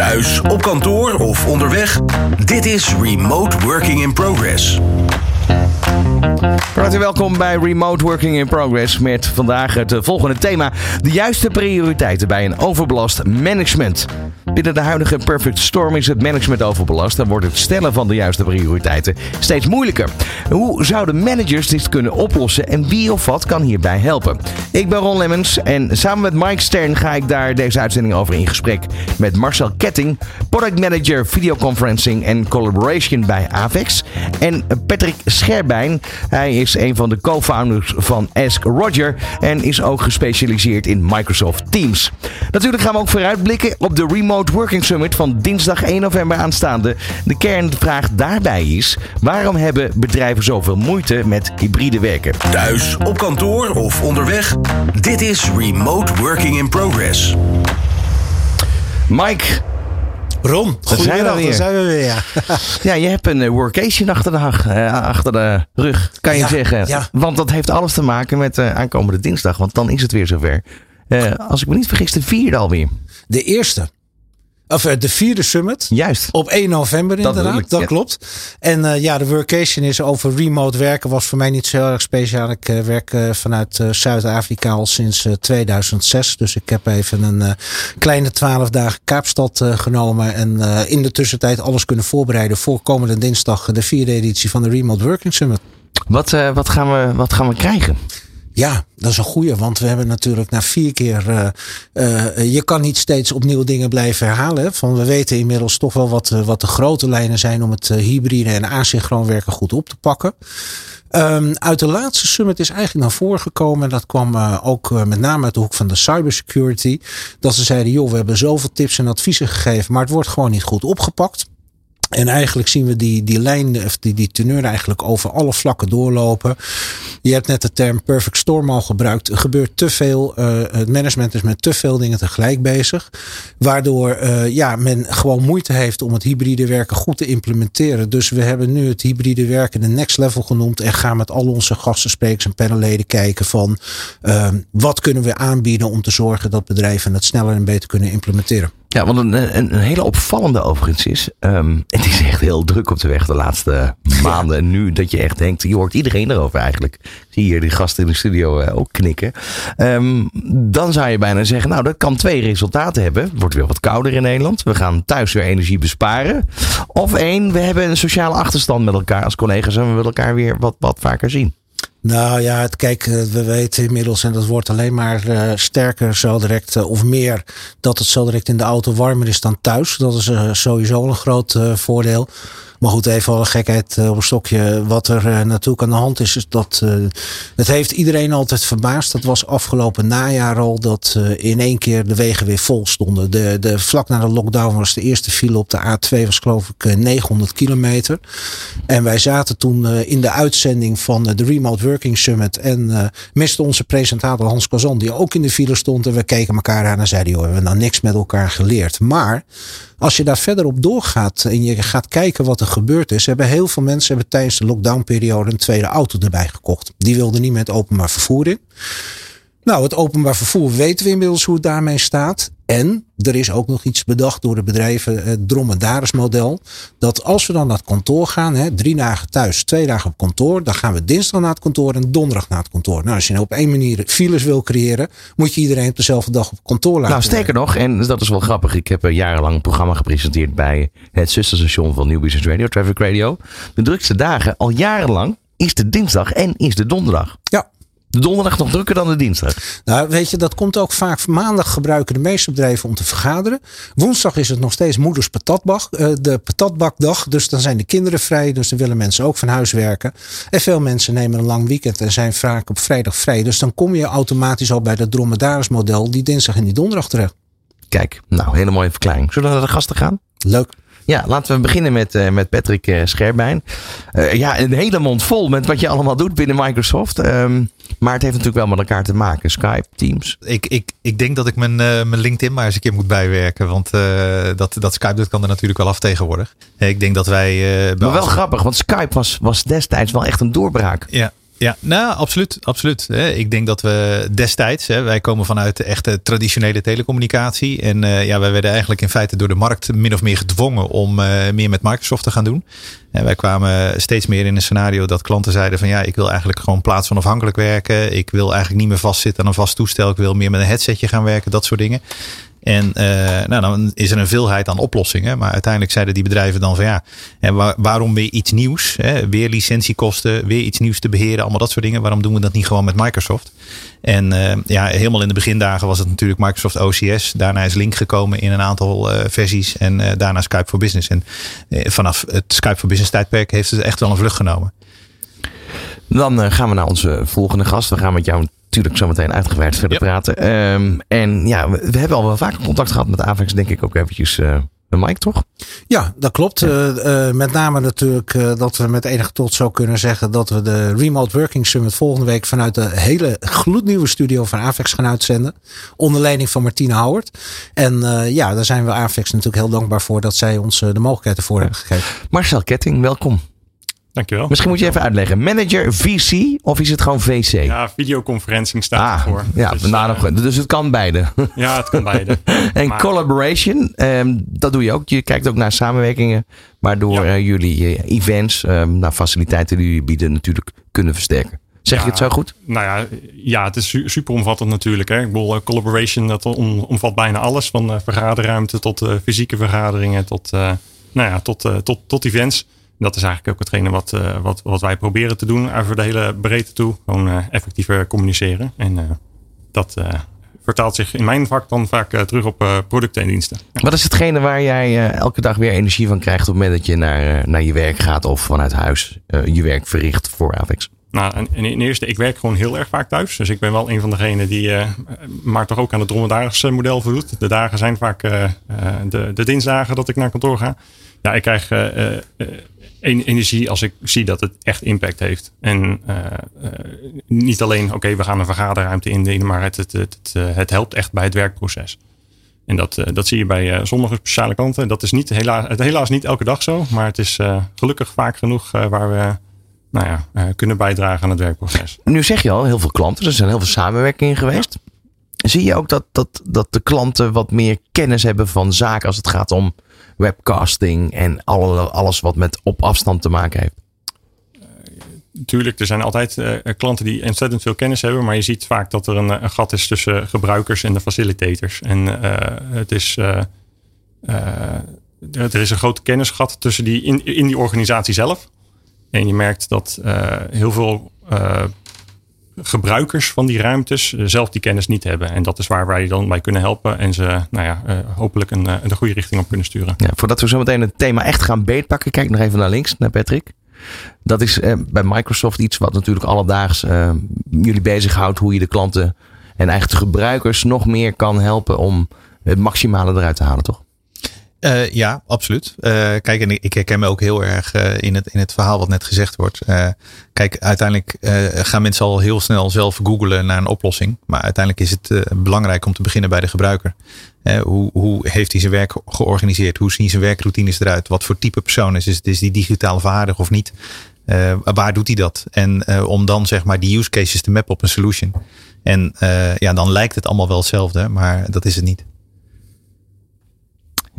Thuis, op kantoor of onderweg. Dit is Remote Working in Progress. Hartelijk welkom bij Remote Working in Progress met vandaag het volgende thema. De juiste prioriteiten bij een overbelast management. Binnen de huidige Perfect Storm is het management overbelast en wordt het stellen van de juiste prioriteiten steeds moeilijker. Hoe zouden managers dit kunnen oplossen en wie of wat kan hierbij helpen? Ik ben Ron Lemmens en samen met Mike Stern ga ik daar deze uitzending over in gesprek met Marcel Ketting, Product Manager Videoconferencing en Collaboration bij Avex en Patrick Scherbijn. Hij is een van de co-founders van Ask Roger en is ook gespecialiseerd in Microsoft Teams. Natuurlijk gaan we ook vooruitblikken op de Remote Working Summit van dinsdag 1 november aanstaande. De kernvraag daarbij is: waarom hebben bedrijven zoveel moeite met hybride werken? Thuis, op kantoor of onderweg. Dit is Remote Working in Progress. Mike, Ron, goedemiddag, daar zijn we weer. Ja, ja je hebt een workation achter de, uh, achter de rug, kan je Ja, zeggen. ja. Want dat heeft alles te maken met uh, aankomende dinsdag, want dan is het weer zover. Uh, als ik me niet vergis, de vierde alweer. De eerste. Of eh, de vierde summit. Juist. Op 1 november inderdaad. ik, Dat ja. klopt. En eh, ja, de workation is over remote werken. Was voor mij niet zo heel erg speciaal. Ik eh, werk vanuit Zuid-Afrika al sinds eh, 2006. Dus ik heb even een kleine 12 dagen Kaapstad genomen. En in de tussentijd alles kunnen voorbereiden voor komende dinsdag. De vierde editie van de Remote Working Summit. Wat, wat, gaan we, wat gaan we krijgen? Ja, dat is een goeie. Want we hebben natuurlijk na vier keer. Uh, uh, je kan niet steeds opnieuw dingen blijven herhalen. Van we weten inmiddels toch wel wat, uh, wat de grote lijnen zijn om het hybride en asynchroon werken goed op te pakken. Um, uit de laatste summit is eigenlijk naar voren gekomen. En dat kwam ook met name uit de hoek van de cybersecurity. Dat ze zeiden: joh, we hebben zoveel tips en adviezen gegeven. Maar het wordt gewoon niet goed opgepakt. En eigenlijk zien we die, die lijn, of die, die teneur eigenlijk over alle vlakken doorlopen. Je hebt net de term perfect storm al gebruikt. Er gebeurt te veel. Uh, het management is met te veel dingen tegelijk bezig. Waardoor uh, ja, men gewoon moeite heeft om het hybride werken goed te implementeren. Dus we hebben nu het hybride werken de next level genoemd. En gaan met al onze gasten, sprekers en panelleden kijken van uh, wat kunnen we aanbieden om te zorgen dat bedrijven het sneller en beter kunnen implementeren. Ja, want een, een, een, hele opvallende overigens is. Um, het is echt heel druk op de weg de laatste maanden. En nu dat je echt denkt, je hoort iedereen erover eigenlijk. Zie hier die gasten in de studio uh, ook knikken. Um, dan zou je bijna zeggen, nou dat kan twee resultaten hebben. Het wordt weer wat kouder in Nederland. We gaan thuis weer energie besparen. Of één, we hebben een sociale achterstand met elkaar als collega's. En we willen elkaar weer wat, wat vaker zien. Nou ja, het, kijk, we weten inmiddels, en dat wordt alleen maar uh, sterker zo direct, uh, of meer, dat het zo direct in de auto warmer is dan thuis. Dat is sowieso een groot voordeel. Maar goed, even alle gekheid op een stokje. Wat er natuurlijk aan de hand is, is dat het heeft iedereen altijd verbaasd. Dat was afgelopen najaar al dat in één keer de wegen weer vol stonden. De, de, vlak na de lockdown was de eerste file op de A2 was geloof ik 900 kilometer. En wij zaten toen in de uitzending van de Remote Working Summit. En miste onze presentator Hans Kazan, die ook in de file stond. En we keken elkaar aan en zeiden, joh, we hebben nou niks met elkaar geleerd. Maar als je daar verder op doorgaat en je gaat kijken wat er gebeurd is. Hebben heel veel mensen hebben tijdens de lockdownperiode een tweede auto erbij gekocht. Die wilden niet met openbaar vervoer in. Nou, het openbaar vervoer weten we inmiddels hoe het daarmee staat. En er is ook nog iets bedacht door de bedrijven, het dromedarismodel. Dat als we dan naar het kantoor gaan, hè, drie dagen thuis, twee dagen op kantoor. Dan gaan we dinsdag naar het kantoor en donderdag naar het kantoor. Nou, als je nou op één manier files wil creëren, moet je iedereen op dezelfde dag op kantoor laten Nou, sterker nog, en dat is wel grappig. Ik heb jarenlang een programma gepresenteerd bij het zusterstation van New Business Radio, Traffic Radio. De drukste dagen, al jarenlang, is de dinsdag en is de donderdag. Ja. De donderdag nog drukker dan de dinsdag. Nou, weet je, dat komt ook vaak. Maandag gebruiken de meeste bedrijven om te vergaderen. Woensdag is het nog steeds moeders patatbak, uh, de patatbakdag. Dus dan zijn de kinderen vrij. Dus dan willen mensen ook van huis werken. En veel mensen nemen een lang weekend en zijn vaak op vrijdag vrij. Dus dan kom je automatisch al bij dat dromedarismodel die dinsdag en die donderdag terecht. Kijk, nou, hele mooie verklaring. Zullen we naar de gasten gaan? Leuk. Ja, laten we beginnen met, uh, met Patrick uh, Scherbijn. Uh, ja, een hele mond vol met wat je allemaal doet binnen Microsoft. Um, maar het heeft natuurlijk wel met elkaar te maken. Skype, Teams. Ik, ik, ik denk dat ik mijn, mijn LinkedIn maar eens een keer moet bijwerken. Want dat, dat Skype dat kan er natuurlijk wel af tegenwoordig. Ik denk dat wij... Maar wel grappig, want Skype was, was destijds wel echt een doorbraak. Ja. Ja, nou, absoluut. absoluut. Ik denk dat we destijds, wij komen vanuit de echte traditionele telecommunicatie. En ja, wij werden eigenlijk in feite door de markt min of meer gedwongen om meer met Microsoft te gaan doen. En wij kwamen steeds meer in een scenario dat klanten zeiden van ja, ik wil eigenlijk gewoon plaatsonafhankelijk werken. Ik wil eigenlijk niet meer vastzitten aan een vast toestel. Ik wil meer met een headsetje gaan werken, dat soort dingen. En uh, nou, dan is er een veelheid aan oplossingen. Maar uiteindelijk zeiden die bedrijven dan van ja, waarom weer iets nieuws? Hè? Weer licentiekosten, weer iets nieuws te beheren, allemaal dat soort dingen. Waarom doen we dat niet gewoon met Microsoft? En uh, ja, helemaal in de begindagen was het natuurlijk Microsoft OCS. Daarna is Link gekomen in een aantal uh, versies. En daarna Skype for Business. En vanaf het Skype for Business tijdperk heeft het echt wel een vlucht genomen. Dan gaan we naar onze volgende gast. We gaan met jou natuurlijk zometeen uitgebreid verder praten. Um, en ja, we, we, hebben al wel vaker contact gehad met Avex, denk ik ook eventjes. Uh, Mike, toch? Ja, dat klopt. Uh, uh, met name natuurlijk uh, dat we met enige trots zo kunnen zeggen dat we de Remote Working Summit volgende week vanuit de hele gloednieuwe studio van Avex gaan uitzenden. Onder leiding van Martine Howard. En ja, daar zijn we Avex natuurlijk heel dankbaar voor dat zij ons de mogelijkheid ervoor hebben gegeven. Marcel Ketting, welkom. Dankjewel. Misschien moet je even uitleggen. Manager VC of is het gewoon VC? Ja, videoconferencing staat ah, ervoor. Ja, dus, nou, dus het kan beide. Ja, het kan beide. en maar... collaboration, um, dat doe je ook. Je kijkt ook naar samenwerkingen waardoor ja. uh, jullie uh, events, um, nou, faciliteiten die jullie bieden natuurlijk kunnen versterken. Zeg ja, je het zo goed? Nou ja, ja het is super omvattend natuurlijk. Hè. Ik bedoel, uh, collaboration dat om, omvat bijna alles. Van vergaderruimte tot fysieke vergaderingen tot, nou ja, tot, tot, tot events dat is eigenlijk ook hetgene wat, uh, wat, wat wij proberen te doen over de hele breedte toe. Gewoon uh, effectiever communiceren. En uh, dat vertaalt zich in mijn vak dan vaak terug op producten en diensten. Wat is hetgene waar jij elke dag weer energie van krijgt op het moment dat je naar, naar je werk gaat of vanuit huis je werk verricht voor Avex? Nou, in eerste, ik werk gewoon heel erg vaak thuis. Dus ik ben wel een van degenen die, maar toch ook aan het dromedarisch model voldoet. De dagen zijn vaak de, de dinsdagen dat ik naar kantoor ga. Ja, ik krijg energie als ik zie dat het echt impact heeft. En uh, uh, niet alleen, oké, okay, we gaan een vergaderruimte indienen, maar het, het, het, het, eh, het helpt echt bij het werkproces. En dat, dat zie je bij sommige speciale klanten. Dat is niet, helaas, het helaas niet elke dag zo, maar het is gelukkig vaak genoeg waar we nou ja, kunnen bijdragen aan het werkproces. Nu zeg je al, heel veel klanten, er zijn heel veel samenwerkingen geweest. Zie je ook dat, dat, dat de klanten wat meer kennis hebben van zaken als het gaat om webcasting en alle, alles wat met op afstand te maken heeft? Tuurlijk, er zijn altijd uh, klanten die ontzettend veel kennis hebben, maar je ziet vaak dat er een, een gat is tussen gebruikers en de facilitators. En uh, het is, er is een groot kennisgat tussen die in, in die organisatie zelf. En je merkt dat heel veel gebruikers van die ruimtes eh, zelf die kennis niet hebben. En dat is waar wij dan bij kunnen helpen en ze nou ja, uh, hopelijk een, uh, de goede richting op kunnen sturen. Ja, voordat we zo meteen het thema echt gaan beetpakken, kijk nog even naar links, naar Patrick. Dat is uh, bij Microsoft iets wat natuurlijk alledaags jullie bezighoudt, hoe je de klanten en eigenlijk de gebruikers nog meer kan helpen om het maximale eruit te halen, toch? Uh, ja, absoluut. Uh, kijk, en ik herken me ook heel erg uh, in, het, in het verhaal wat net gezegd wordt. kijk, uiteindelijk gaan mensen al heel snel zelf googlen naar een oplossing. Maar uiteindelijk is het belangrijk om te beginnen bij de gebruiker. hoe, hoe heeft hij zijn werk georganiseerd? Hoe zien zijn werkroutines eruit? Wat voor type persoon is het? Is die digitaal vaardig of niet? waar doet hij dat? En om dan zeg maar die use cases te mappen op een solution. En ja, dan lijkt het allemaal wel hetzelfde, maar dat is het niet.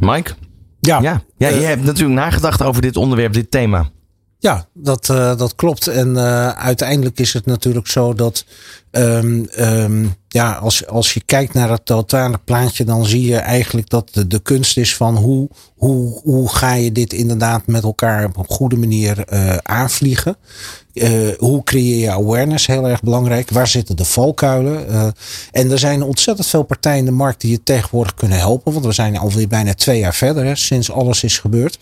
Mike? Ja. Ja, ja je uh, hebt natuurlijk nagedacht over dit onderwerp, dit thema. Ja, dat, uh, dat klopt. En uh, uiteindelijk is het natuurlijk zo dat um, um, ja, als, als je kijkt naar het totale plaatje, dan zie je eigenlijk dat de, de kunst is van hoe, hoe, hoe ga je dit inderdaad met elkaar op een goede manier uh, aanvliegen. Hoe creëer je awareness? Heel erg belangrijk. Waar zitten de valkuilen? En er zijn ontzettend veel partijen in de markt die je tegenwoordig kunnen helpen. Want we zijn alweer bijna twee jaar verder hè, sinds alles is gebeurd.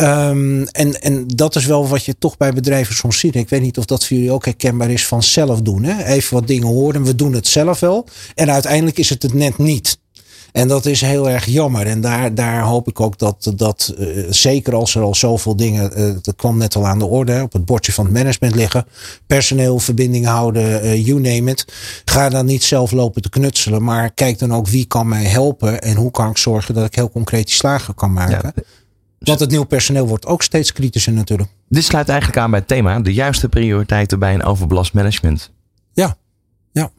Um, en, en dat is wel wat je toch bij bedrijven soms ziet. Ik weet niet of dat voor jullie ook herkenbaar is van zelf doen. Hè? Even wat dingen horen, we doen het zelf wel. En uiteindelijk is het het net niet. En dat is heel erg jammer. En daar, daar hoop ik ook dat, dat uh, zeker als er al zoveel dingen, uh, dat kwam net al aan de orde, op het bordje van het management liggen. Personeel, verbindingen houden, uh, you name it. Ga dan niet zelf lopen te knutselen, maar kijk dan ook wie kan mij helpen en hoe kan ik zorgen dat ik heel concreet die slagen kan maken. Ja. Want het nieuw personeel wordt ook steeds kritischer natuurlijk. Dit sluit eigenlijk aan bij het thema. De juiste prioriteiten bij een overbelast management. Ja, ja.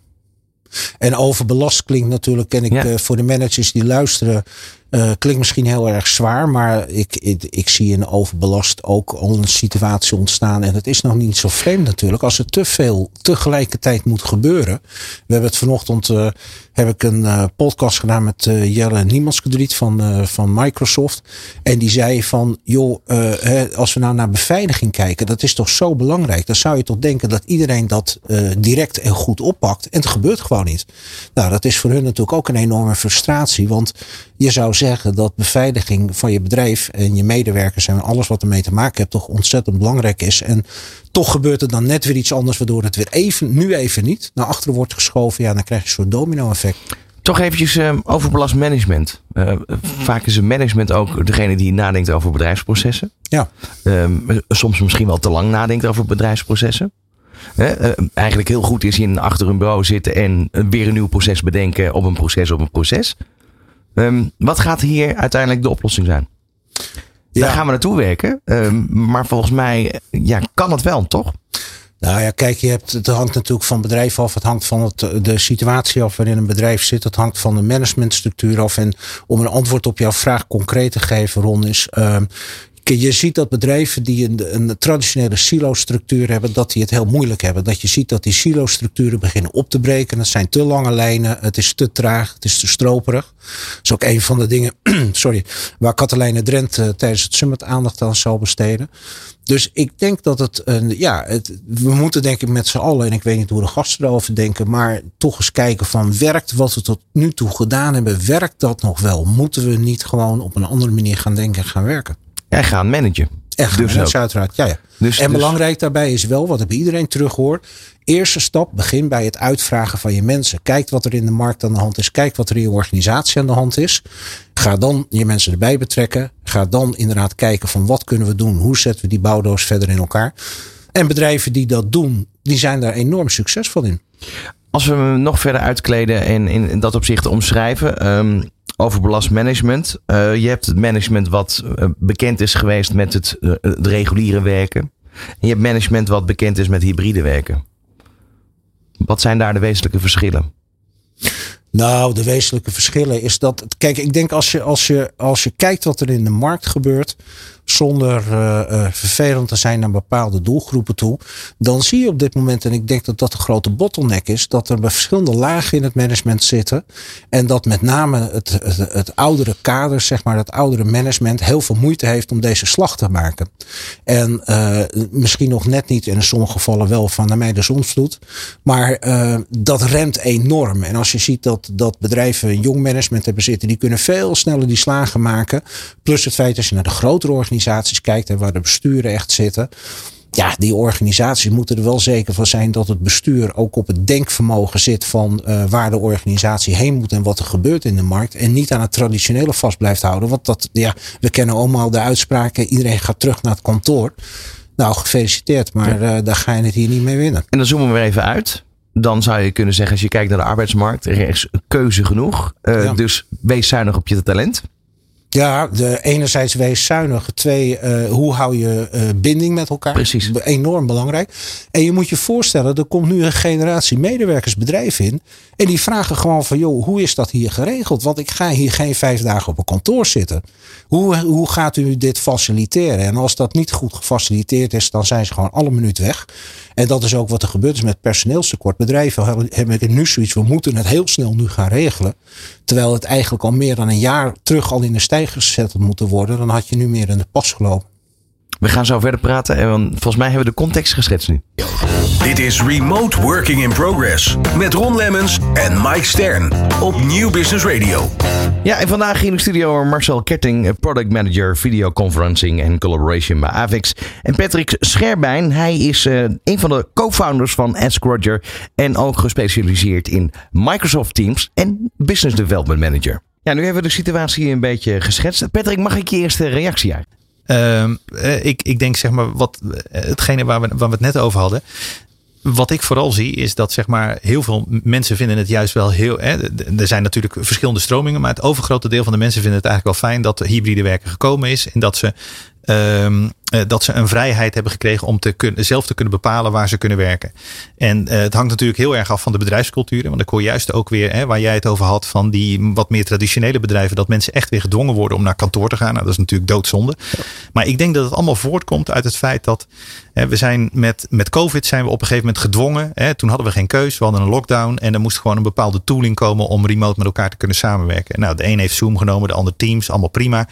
En overbelast klinkt natuurlijk, ken ik Ja. eh, voor de managers die luisteren, eh, klinkt misschien heel erg zwaar. Maar ik, ik, ik zie in overbelast ook al een situatie ontstaan. En het is nog niet zo vreemd natuurlijk. Als er te veel tegelijkertijd moet gebeuren. We hebben het vanochtend, eh, heb ik een eh, podcast gedaan met Jelle Niemandskedriet van, van Microsoft. En die zei van, joh, hè, als we nou naar beveiliging kijken, dat is toch zo belangrijk. Dan zou je toch denken dat iedereen dat direct en goed oppakt. En het gebeurt gewoon niet. Nou, dat is voor hun natuurlijk ook een enorme frustratie. Want je zou zeggen dat beveiliging van je bedrijf en je medewerkers en alles wat ermee te maken heeft, toch ontzettend belangrijk is. En toch gebeurt er dan net weer iets anders, waardoor het weer even, nu even niet, naar achteren wordt geschoven. Ja, dan krijg je een soort domino-effect. Toch eventjes eh, overbelast management. Eh, vaak is een management ook degene die nadenkt over bedrijfsprocessen. Ja. Ehm, soms misschien wel te lang nadenkt over bedrijfsprocessen. Hè, eh, eigenlijk heel goed is in achter een bureau zitten en weer een nieuw proces bedenken op een proces op een proces. Ehm, wat gaat hier uiteindelijk de oplossing zijn? Daar gaan we naartoe werken. Ehm, maar volgens mij eh, ja, kan het wel, toch? Nou ja, kijk, je hebt, het hangt natuurlijk van bedrijf af. Het hangt van het, de situatie af waarin een bedrijf zit. Het hangt van de managementstructuur af. En om een antwoord op jouw vraag concreet te geven, Ron, is. ehm, je ziet dat bedrijven die een, een traditionele silo-structuur hebben, dat die het heel moeilijk hebben. Dat je ziet dat die silo-structuren beginnen op te breken. Het zijn te lange lijnen, het is te traag, het is te stroperig. Dat is ook een van de dingen, sorry, waar Katelijne Drent eh, tijdens het summit aandacht aan zal besteden. Dus ik denk dat het, een, ja, het, we moeten denk ik met z'n allen, en ik weet niet hoe de gasten erover denken, maar toch eens kijken van werkt wat we tot nu toe gedaan hebben, werkt dat nog wel? Moeten we niet gewoon op een andere manier gaan denken en gaan werken? En gaan managen. Echt, Dus dus ook. uiteraard. Ja, ja. Dus- en dus- belangrijk daarbij is wel, wat ik bij iedereen terughoor. Eerste stap, begin bij het uitvragen van je mensen. Kijk wat er in de markt aan de hand is. Kijk wat er in je organisatie aan de hand is. Ga dan je mensen erbij betrekken. Ga dan inderdaad kijken van wat kunnen we doen. Hoe zetten we die bouwdoos verder in elkaar. En bedrijven die dat doen, die zijn daar enorm succesvol in. Als we hem nog verder uitkleden en in dat opzicht omschrijven. ehm, overbelast management. Eh, je hebt het management wat eh, bekend is geweest met het, eh, het reguliere werken. En je hebt management wat bekend is met hybride werken. Wat zijn daar de wezenlijke verschillen? Nou, de wezenlijke verschillen is dat. Kijk, ik denk als je, als je, als je kijkt wat er in de markt gebeurt. zonder eh, eh, vervelend te zijn naar bepaalde doelgroepen toe. dan zie je op dit moment, en ik denk dat dat de grote bottleneck is. dat er verschillende lagen in het management zitten. en dat met name het, het, oudere kader, zeg maar, het oudere management. heel veel moeite heeft om deze slag te maken. En eh, misschien nog net niet, in sommige gevallen wel van naar mij de zonsvloed. Maar dat remt enorm. En als je ziet dat, dat bedrijven jong management hebben zitten, die kunnen veel sneller die slagen maken. Plus het feit als je naar de grotere organisaties kijkt en waar de besturen echt zitten. Ja, die organisaties moeten er wel zeker van zijn dat het bestuur ook op het denkvermogen zit van eh, waar de organisatie heen moet en wat er gebeurt in de markt. En niet aan het traditionele vast blijft houden. Want dat, ja, we kennen allemaal de uitspraken. Iedereen gaat terug naar het kantoor. Nou, gefeliciteerd, maar eh, daar ga je het hier niet mee winnen. En dan zoomen we even uit. Dan zou je kunnen zeggen, als je kijkt naar de arbeidsmarkt, er is keuze genoeg. Eh, Ja. Dus wees zuinig op je talent. Ja, de, enerzijds wees zuinig. Twee, eh, hoe hou je eh, binding met elkaar? Precies. Enorm belangrijk. En je moet je voorstellen, er komt nu een generatie medewerkers bedrijf in. En die vragen gewoon van, joh, hoe is dat hier geregeld? Want ik ga hier geen vijf dagen op een kantoor zitten. Hoe, hoe gaat u dit faciliteren? En als dat niet goed gefaciliteerd is, dan zijn ze gewoon alle minuut weg. En dat is ook wat er gebeurt is met personeelstekort. Bedrijven hebben- hebben nu zoiets, we moeten het heel snel nu gaan regelen. Terwijl het eigenlijk al meer dan een jaar terug al in de stijger gezet had moeten worden. Dan had je nu meer in de pas gelopen. We gaan zo verder praten. En volgens mij hebben we de context geschetst nu. Dit is Remote Working in Progress met Ron Lemmens en Mike Stern op Nieuw Business Radio. Ja, en vandaag in de studio Marcel Ketting, Product Manager Videoconferencing en Collaboration bij Avix. En Patrick Scherbijn, hij is eh, een van de co-founders van Ask Roger. En ook gespecialiseerd in Microsoft Teams en Business Development Manager. Ja, nu hebben we de situatie een beetje geschetst. Patrick, mag ik je eerste reactie uit? Ehm, eh, ik, ik denk zeg maar wat eh, hetgene waar we, waar we het net over hadden. Wat ik vooral zie is dat zeg maar heel veel mensen vinden het juist wel heel. Hè, er zijn natuurlijk verschillende stromingen, maar het overgrote deel van de mensen vinden het eigenlijk wel fijn dat hybride werken gekomen is en dat ze ehm, dat ze een vrijheid hebben gekregen om te kunnen, zelf te kunnen bepalen waar ze kunnen werken. En het hangt natuurlijk heel erg af van de bedrijfsculturen. Want ik hoor juist ook weer, hè, waar jij het over had, van die wat meer traditionele bedrijven, dat mensen echt weer gedwongen worden om naar kantoor te gaan. Nou, dat is natuurlijk doodzonde. Maar ik denk dat het allemaal voortkomt uit het feit dat hè, we zijn met, met COVID zijn we op een gegeven moment gedwongen. Hè, toen hadden we geen keus, we hadden een lockdown en er moest gewoon een bepaalde tooling komen om remote met elkaar te kunnen samenwerken. Nou, de een heeft Zoom genomen, de ander Teams, allemaal prima.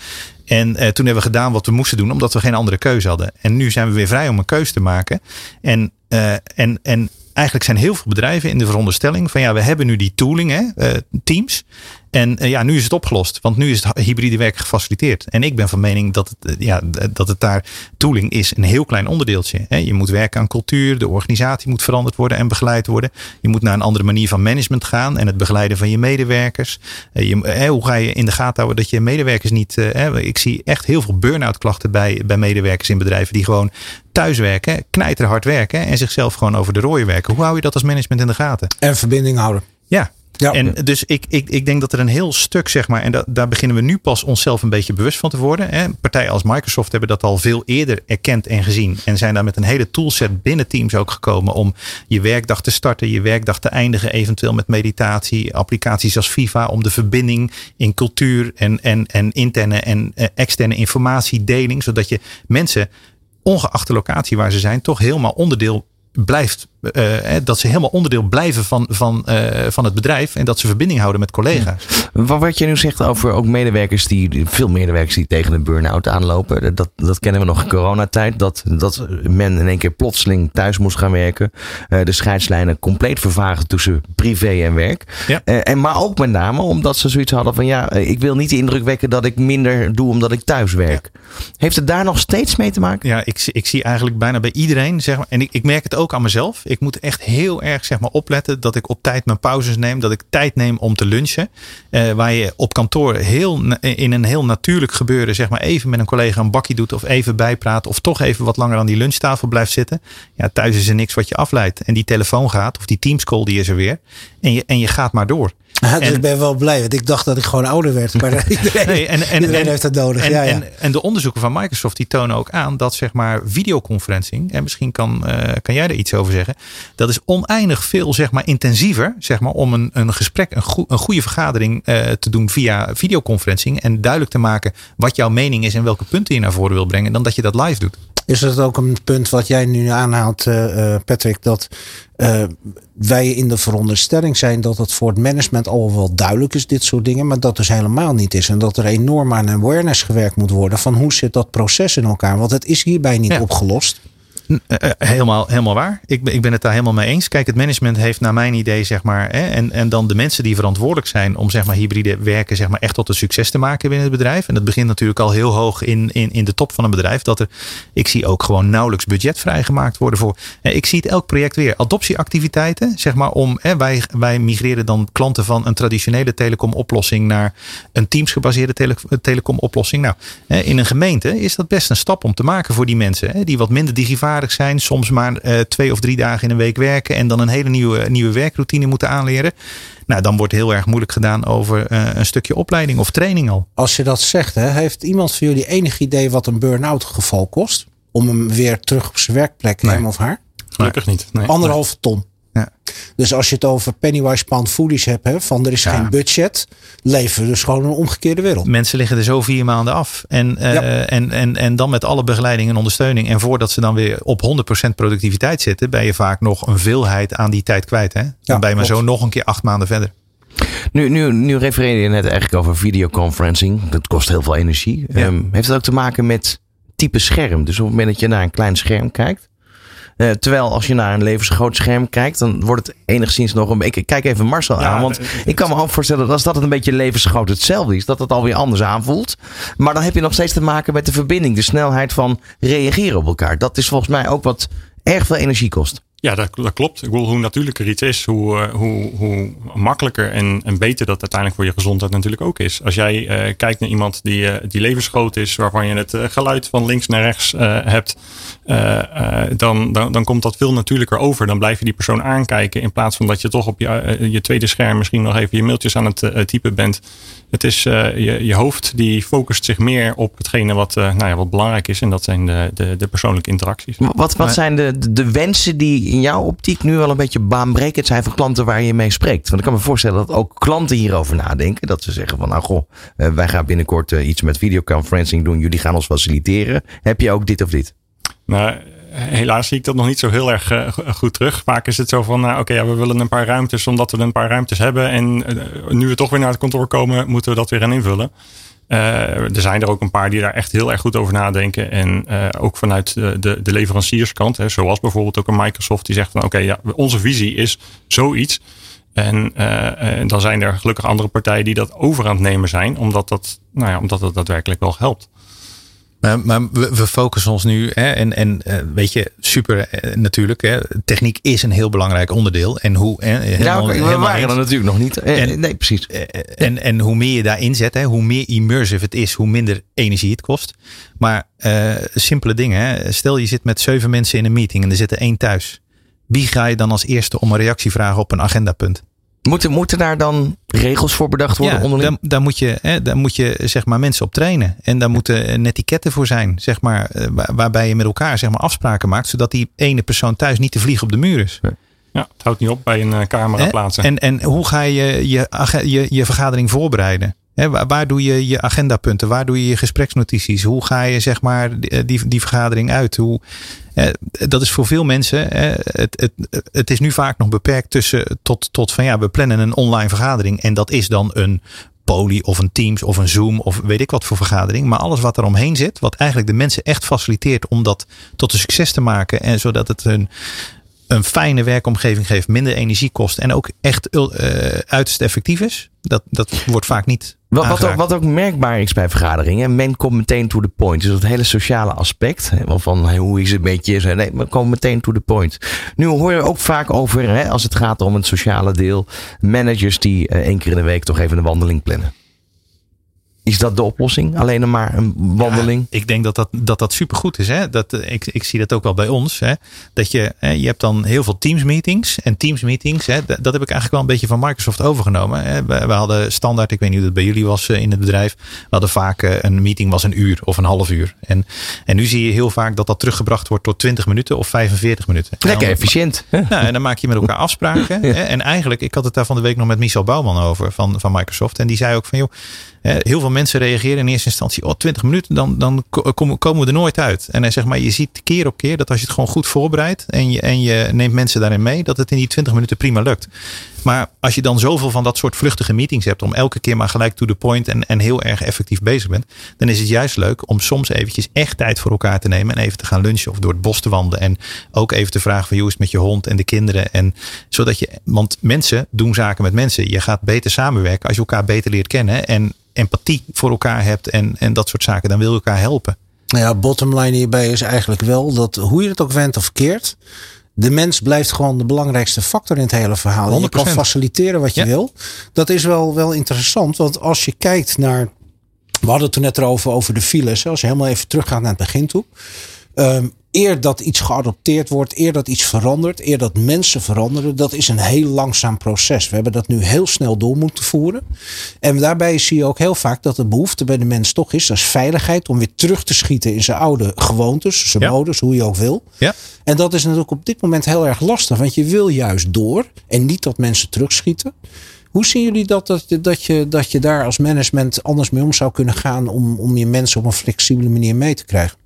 En eh, toen hebben we gedaan wat we moesten doen, omdat we geen andere keuze hadden. En nu zijn we weer vrij om een keuze te maken. En, uh, en, en eigenlijk zijn heel veel bedrijven in de veronderstelling van ja, we hebben nu die tooling, hè, uh, Teams. En uh, ja, nu is het opgelost, want nu is het hybride werken gefaciliteerd. En ik ben van mening dat het, uh, ja, dat het daar tooling is een heel klein onderdeeltje. Hè. Je moet werken aan cultuur, de organisatie moet veranderd worden en begeleid worden. Je moet naar een andere manier van management gaan en het begeleiden van je medewerkers. Je, hoe ga je in de gaten houden dat je medewerkers niet. ik zie echt heel veel burn-out klachten bij, bij medewerkers in bedrijven die gewoon thuiswerken, knijterhard werken en zichzelf gewoon over de rooien werken. Hoe hou je dat als management in de gaten? En verbinding houden. Ja, ja. En dus ik, ik, ik denk dat er een heel stuk, zeg maar, en da, daar beginnen we nu pas onszelf een beetje bewust van te worden. Hè. Partijen als Microsoft hebben dat al veel eerder erkend en gezien. En zijn daar met een hele toolset binnen Teams ook gekomen om je werkdag te starten, je werkdag te eindigen, eventueel met meditatie, applicaties als Viva, om de verbinding in cultuur en, en, en interne en eh, externe informatiedeling, zodat je mensen ongeacht de locatie waar ze zijn, toch helemaal onderdeel blijft, uh, dat ze helemaal onderdeel blijven van, van, uh, van het bedrijf en dat ze verbinding houden met collega's. Ja. Wat je nu zegt over ook medewerkers die, veel medewerkers die tegen een burn-out aanlopen, dat, dat kennen we nog in coronatijd, dat, dat men in één keer plotseling thuis moest gaan werken, uh, de scheidslijnen compleet vervagen tussen privé en werk. Ja. en maar ook met name omdat ze zoiets hadden van ja, ik wil niet de indruk wekken dat ik minder doe omdat ik thuis werk. Ja. Heeft het daar nog steeds mee te maken? Ja, ik, ik zie eigenlijk bijna bij iedereen, zeg maar, en ik, ik merk het ook aan mezelf. Ik moet echt heel erg zeg maar, opletten dat ik op tijd mijn pauzes neem. Dat ik tijd neem om te lunchen. Uh, waar je op kantoor heel, in een heel natuurlijk gebeuren zeg maar, even met een collega een bakje doet. Of even bijpraat. Of toch even wat langer aan die lunchtafel blijft zitten. Ja, thuis is er niks wat je afleidt. En die telefoon gaat. Of die teamscall die is er weer. En je, en je gaat maar door. Ja, dus en, ik ben wel blij, want ik dacht dat ik gewoon ouder werd. Maar iedereen, nee, en, en, iedereen heeft dat nodig. En, ja, ja. En, en, de onderzoeken van Microsoft die tonen ook aan dat zeg maar videoconferencing, en misschien kan, uh, kan jij er iets over zeggen, dat is oneindig veel zeg maar intensiever zeg maar, om een, een gesprek, een, go een goede vergadering uh, te doen via videoconferencing en duidelijk te maken wat jouw mening is en welke punten je naar voren wil brengen, dan dat je dat live doet. Is dat ook een punt wat jij nu aanhaalt, uh, Patrick, dat uh, wij in de veronderstelling zijn dat het voor het management al wel duidelijk is, dit soort dingen, maar dat dus helemaal niet is. En dat er enorm aan awareness gewerkt moet worden van hoe zit dat proces in elkaar. Want het is hierbij niet ja. opgelost. Helemaal, helemaal waar. Ik ben, ik ben het daar helemaal mee eens. Kijk, het management heeft naar mijn idee, zeg maar, hè, en, en dan de mensen die verantwoordelijk zijn om zeg maar, hybride werken zeg maar, echt tot een succes te maken binnen het bedrijf. En dat begint natuurlijk al heel hoog in, in, in de top van een bedrijf. Dat er, ik zie ook gewoon nauwelijks budget vrijgemaakt worden voor. Ik zie het elk project weer. Adoptieactiviteiten, zeg maar, om. Hè, wij, wij migreren dan klanten van een traditionele telecom-oplossing naar een teamsgebaseerde tele, telecom-oplossing. Nou, in een gemeente is dat best een stap om te maken voor die mensen, hè, die wat minder digitaal zijn. Soms maar uh, twee of drie dagen in een week werken. En dan een hele nieuwe, nieuwe werkroutine moeten aanleren. Nou, dan wordt heel erg moeilijk gedaan over uh, een stukje opleiding of training al. Als je dat zegt, hè, heeft iemand van jullie enig idee wat een burn-out geval kost? Om hem weer terug op zijn werkplek nee. hem of haar? Gelukkig niet. Nee. Anderhalve ton. Ja. Dus als je het over Pennywise pound foolish hebt, hè, van er is ja. geen budget, leven we dus gewoon een omgekeerde wereld. Mensen liggen er zo vier maanden af. En, uh, ja. en, en, en dan met alle begeleiding en ondersteuning. En voordat ze dan weer op 100% productiviteit zitten, ben je vaak nog een veelheid aan die tijd kwijt. Hè? Dan ja, ben je maar zo nog een keer acht maanden verder. Nu, nu, nu refereerde je net eigenlijk over videoconferencing. Dat kost heel veel energie. Ja. Um, heeft het ook te maken met type scherm? Dus op het moment dat je naar een klein scherm kijkt, uh, terwijl als je naar een levensgroot scherm kijkt, dan wordt het enigszins nog een beetje. Ik kijk even Marcel ja, aan, want ik kan me ook voorstellen dat als dat het een beetje levensgroot hetzelfde is, dat het alweer anders aanvoelt. Maar dan heb je nog steeds te maken met de verbinding, de snelheid van reageren op elkaar. Dat is volgens mij ook wat erg veel energie kost. Ja, dat, dat, klopt. Ik bedoel, hoe natuurlijker iets is, hoe, uh, hoe, hoe makkelijker en, en beter dat uiteindelijk voor je gezondheid natuurlijk ook is. Als jij uh, kijkt naar iemand die, uh, die levensgroot is, waarvan je het geluid van links naar rechts hebt, dan, dan, dan komt dat veel natuurlijker over. Dan blijf je die persoon aankijken in plaats van dat je toch op je, je tweede scherm misschien nog even je mailtjes aan het typen bent. Het is je, je hoofd die focust zich meer op hetgene wat, nou ja, wat belangrijk is en dat zijn de, de, de persoonlijke interacties. Wat, wat zijn de, de wensen die in jouw optiek nu wel een beetje baanbrekend zijn voor klanten waar je mee spreekt? Want ik kan me voorstellen dat ook klanten hierover nadenken. Dat ze zeggen van nou goh, eh, wij gaan binnenkort eh, iets met videoconferencing doen. Jullie gaan ons faciliteren. Heb je ook dit of dit? Nou, helaas zie ik dat nog niet zo heel erg uh, goed terug. Vaak is het zo van, nou, oké, ja, we willen een paar ruimtes omdat we een paar ruimtes hebben. En nu we toch weer naar het kantoor komen, moeten we dat weer gaan invullen. Uh, er zijn er ook een paar die daar echt heel erg goed over nadenken. En uh, ook vanuit de, de, leverancierskant, hè, zoals bijvoorbeeld ook een Microsoft, die zegt van oké, ja, onze visie is zoiets. En, uh, en dan zijn er gelukkig andere partijen die dat over aan het nemen zijn, omdat dat, nou ja, omdat dat daadwerkelijk wel helpt. Maar, maar we, we, focussen ons nu, hè, en, en uh, weet je, super uh, natuurlijk. Hè, techniek is een heel belangrijk onderdeel. En hoe. Hè, helemaal, ja, we waren er natuurlijk nog niet. En, nee, precies. En, en hoe meer je daarin zet, hè, hoe meer immersive het is, hoe minder energie het kost. Maar uh, simpele dingen. Hè. Stel je zit met zeven mensen in een meeting en er zitten één thuis. Wie ga je dan als eerste om een reactie vragen op een agendapunt? Moeten, moeten daar dan regels voor bedacht worden? Ja, onderling? Daar, daar, moet je, hè, daar moet je zeg maar, mensen op trainen. En daar moeten etiketten voor zijn. Zeg maar, waarbij je met elkaar zeg maar, afspraken maakt. Zodat die ene persoon thuis niet te vliegen op de muur is. Ja, het houdt niet op bij een camera hè? plaatsen. En, en hoe ga je je, je je vergadering voorbereiden? Waar, doe je je agendapunten? Waar doe je je gespreksnotities? Hoe ga je zeg maar die, die, die vergadering uit? Hoe, eh, dat is voor veel mensen. Eh, het, het, het is nu vaak nog beperkt tussen tot, tot van ja, we plannen een online vergadering. En dat is dan een Poly of een Teams of een Zoom of weet ik wat voor vergadering. Maar alles wat er omheen zit, wat eigenlijk de mensen echt faciliteert om dat tot een succes te maken. En zodat het een, een fijne werkomgeving geeft, minder energie kost en ook echt uh, uiterst effectief is. Dat, dat wordt vaak niet. Wat, wat, ook, wat ook merkbaar is bij vergaderingen, men komt meteen to the point. Dus het hele sociale aspect, hè, van hey, hoe is het met je? Nee, we komen meteen to the point. Nu hoor je ook vaak over, hè, als het gaat om het sociale deel, managers die uh, één keer in de week toch even een wandeling plannen. Is dat de oplossing? Alleen maar een wandeling? Ja, ik denk dat dat, dat, dat supergoed is. Hè? Dat, ik, ik zie dat ook wel bij ons. Hè? Dat je, hè, je hebt dan heel veel Teams meetings. En Teams meetings, hè, dat, dat heb ik eigenlijk wel een beetje van Microsoft overgenomen. Hè? We, we, hadden standaard, ik weet niet hoe dat bij jullie was in het bedrijf. We hadden vaak een meeting was een uur of een half uur. En, en nu zie je heel vaak dat dat teruggebracht wordt tot 20 minuten of 45 minuten. Lekker efficiënt. Nou, en dan maak je met elkaar afspraken. Hè? En eigenlijk, ik had het daar van de week nog met Michel Bouwman over van, van Microsoft. En die zei ook van joh, heel veel mensen reageren in eerste instantie, oh 20 minuten, dan, dan komen we er nooit uit. En hij zegt maar, je ziet keer op keer dat als je het gewoon goed voorbereidt en je, en je neemt mensen daarin mee, dat het in die 20 minuten prima lukt. Maar als je dan zoveel van dat soort vluchtige meetings hebt, om elke keer maar gelijk to the point en, en heel erg effectief bezig bent, dan is het juist leuk om soms eventjes echt tijd voor elkaar te nemen en even te gaan lunchen of door het bos te wandelen. En ook even te vragen van hoe is het met je hond en de kinderen. En zodat je, want mensen doen zaken met mensen. Je gaat beter samenwerken als je elkaar beter leert kennen en empathie voor elkaar hebt en, en dat soort zaken. Dan wil je elkaar helpen. Nou ja, bottom line hierbij is eigenlijk wel dat hoe je het ook went of keert. De mens blijft gewoon de belangrijkste factor in het hele verhaal. 100%. Je kan faciliteren wat je ja. wil. Dat is wel, wel interessant. Want als je kijkt naar. We hadden het toen net erover over de files. Als je helemaal even teruggaat naar het begin toe. Um, eer dat iets geadopteerd wordt, eer dat iets verandert, eer dat mensen veranderen, dat is een heel langzaam proces. We hebben dat nu heel snel door moeten voeren. En daarbij zie je ook heel vaak dat de behoefte bij de mens toch is, dat is veiligheid, om weer terug te schieten in zijn oude gewoontes, zijn ja. modus, hoe je ook wil. Ja. En dat is natuurlijk op dit moment heel erg lastig, want je wil juist door en niet dat mensen terugschieten. Hoe zien jullie dat, dat, dat, je, dat je daar als management anders mee om zou kunnen gaan om, om je mensen op een flexibele manier mee te krijgen?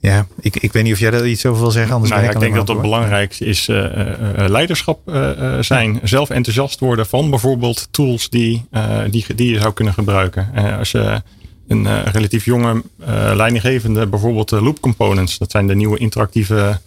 Ja, ik, ik weet niet of jij daar iets over wil zeggen. Anders nou, ik, ik denk dat het belangrijkste is uh, uh, leiderschap uh, zijn. Zelf enthousiast worden van bijvoorbeeld tools die, die, die je zou kunnen gebruiken. als je een relatief jonge leidinggevende, bijvoorbeeld Loop Components, dat zijn de nieuwe interactieve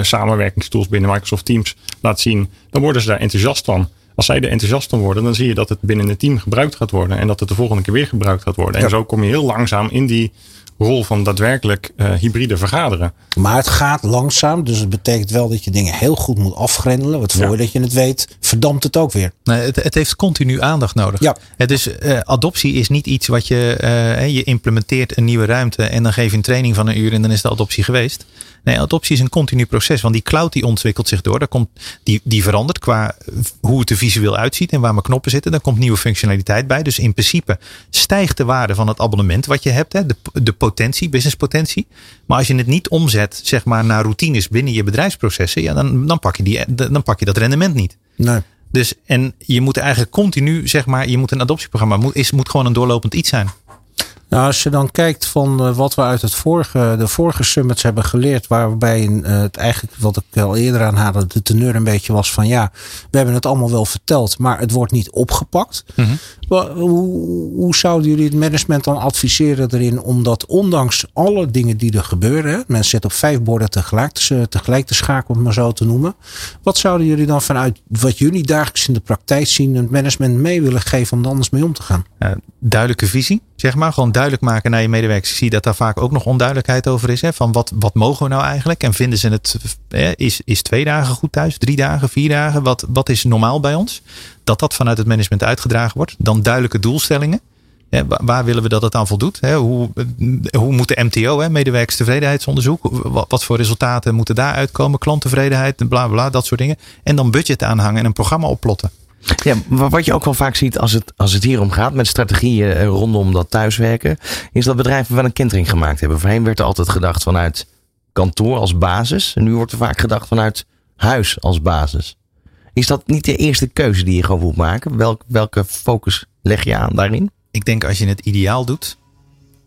samenwerkingstools binnen Microsoft Teams, laat zien, dan worden ze daar enthousiast van. Als zij er enthousiast van worden, dan zie je dat het binnen het team gebruikt gaat worden en dat het de volgende keer weer gebruikt gaat worden. Ja. En zo kom je heel langzaam in die rol van daadwerkelijk uh, hybride vergaderen. Maar het gaat langzaam, dus het betekent wel dat je dingen heel goed moet afgrendelen. Want voordat je het weet, verdampt het ook weer. Nee, het, het heeft continu aandacht nodig. Ja. Het is, uh, adoptie is niet iets wat je, uh, je implementeert een nieuwe ruimte en dan geef je een training van een uur en dan is de adoptie geweest. Nee, adoptie is een continu proces. Want die cloud die ontwikkelt zich door. Daar komt, die, die verandert qua hoe het er visueel uitziet en waar mijn knoppen zitten. Daar komt nieuwe functionaliteit bij. Dus in principe stijgt de waarde van het abonnement wat je hebt. Hè, de, de potentie, businesspotentie. Maar als je het niet omzet zeg maar, naar routines binnen je bedrijfsprocessen. Ja, dan, dan, pak je die, dan pak je dat rendement niet. Nee. Dus en je moet eigenlijk continu, zeg maar, je moet een adoptieprogramma, moet, is, moet gewoon een doorlopend iets zijn. Nou, als je dan kijkt van uh, wat we uit het vorige, de vorige summits hebben geleerd, waarbij uh, het eigenlijk, wat ik al eerder aanhaalde, de teneur een beetje was van ja, we hebben het allemaal wel verteld, maar het wordt niet opgepakt. Mm -hmm. Hoe, zouden jullie het management dan adviseren erin om dat ondanks alle dingen die er gebeuren, mensen zitten op vijf borden tegelijk te, tegelijk te schakelen, om het maar zo te noemen. Wat zouden jullie dan vanuit wat jullie dagelijks in de praktijk zien, het management mee willen geven om er anders mee om te gaan? Duidelijke visie, zeg maar. Gewoon duidelijk maken naar je medewerkers. Ik zie dat daar vaak ook nog onduidelijkheid over is. Hè, van wat, wat mogen we nou eigenlijk? En vinden ze het, is, is twee dagen goed thuis? Drie dagen, vier dagen? Wat, wat is normaal bij ons? Dat dat vanuit het management uitgedragen wordt. Dan duidelijke doelstellingen. Waar willen we dat het aan voldoet? Hoe, hoe moet de MTO, medewerkerstevredenheidsonderzoek, wat, voor resultaten moeten daar uitkomen? Klanttevredenheid, bla bla, dat soort dingen. En dan budget aanhangen en een programma opplotten. Ja, wat je ook wel vaak ziet als het, als het hier om gaat met strategieën rondom dat thuiswerken, is dat bedrijven wel een kentering gemaakt hebben. Voorheen werd er altijd gedacht vanuit kantoor als basis. En nu wordt er vaak gedacht vanuit huis als basis. Is dat niet de eerste keuze die je gewoon moet maken? Welk, welke focus leg je aan daarin? Ik denk als je het ideaal doet,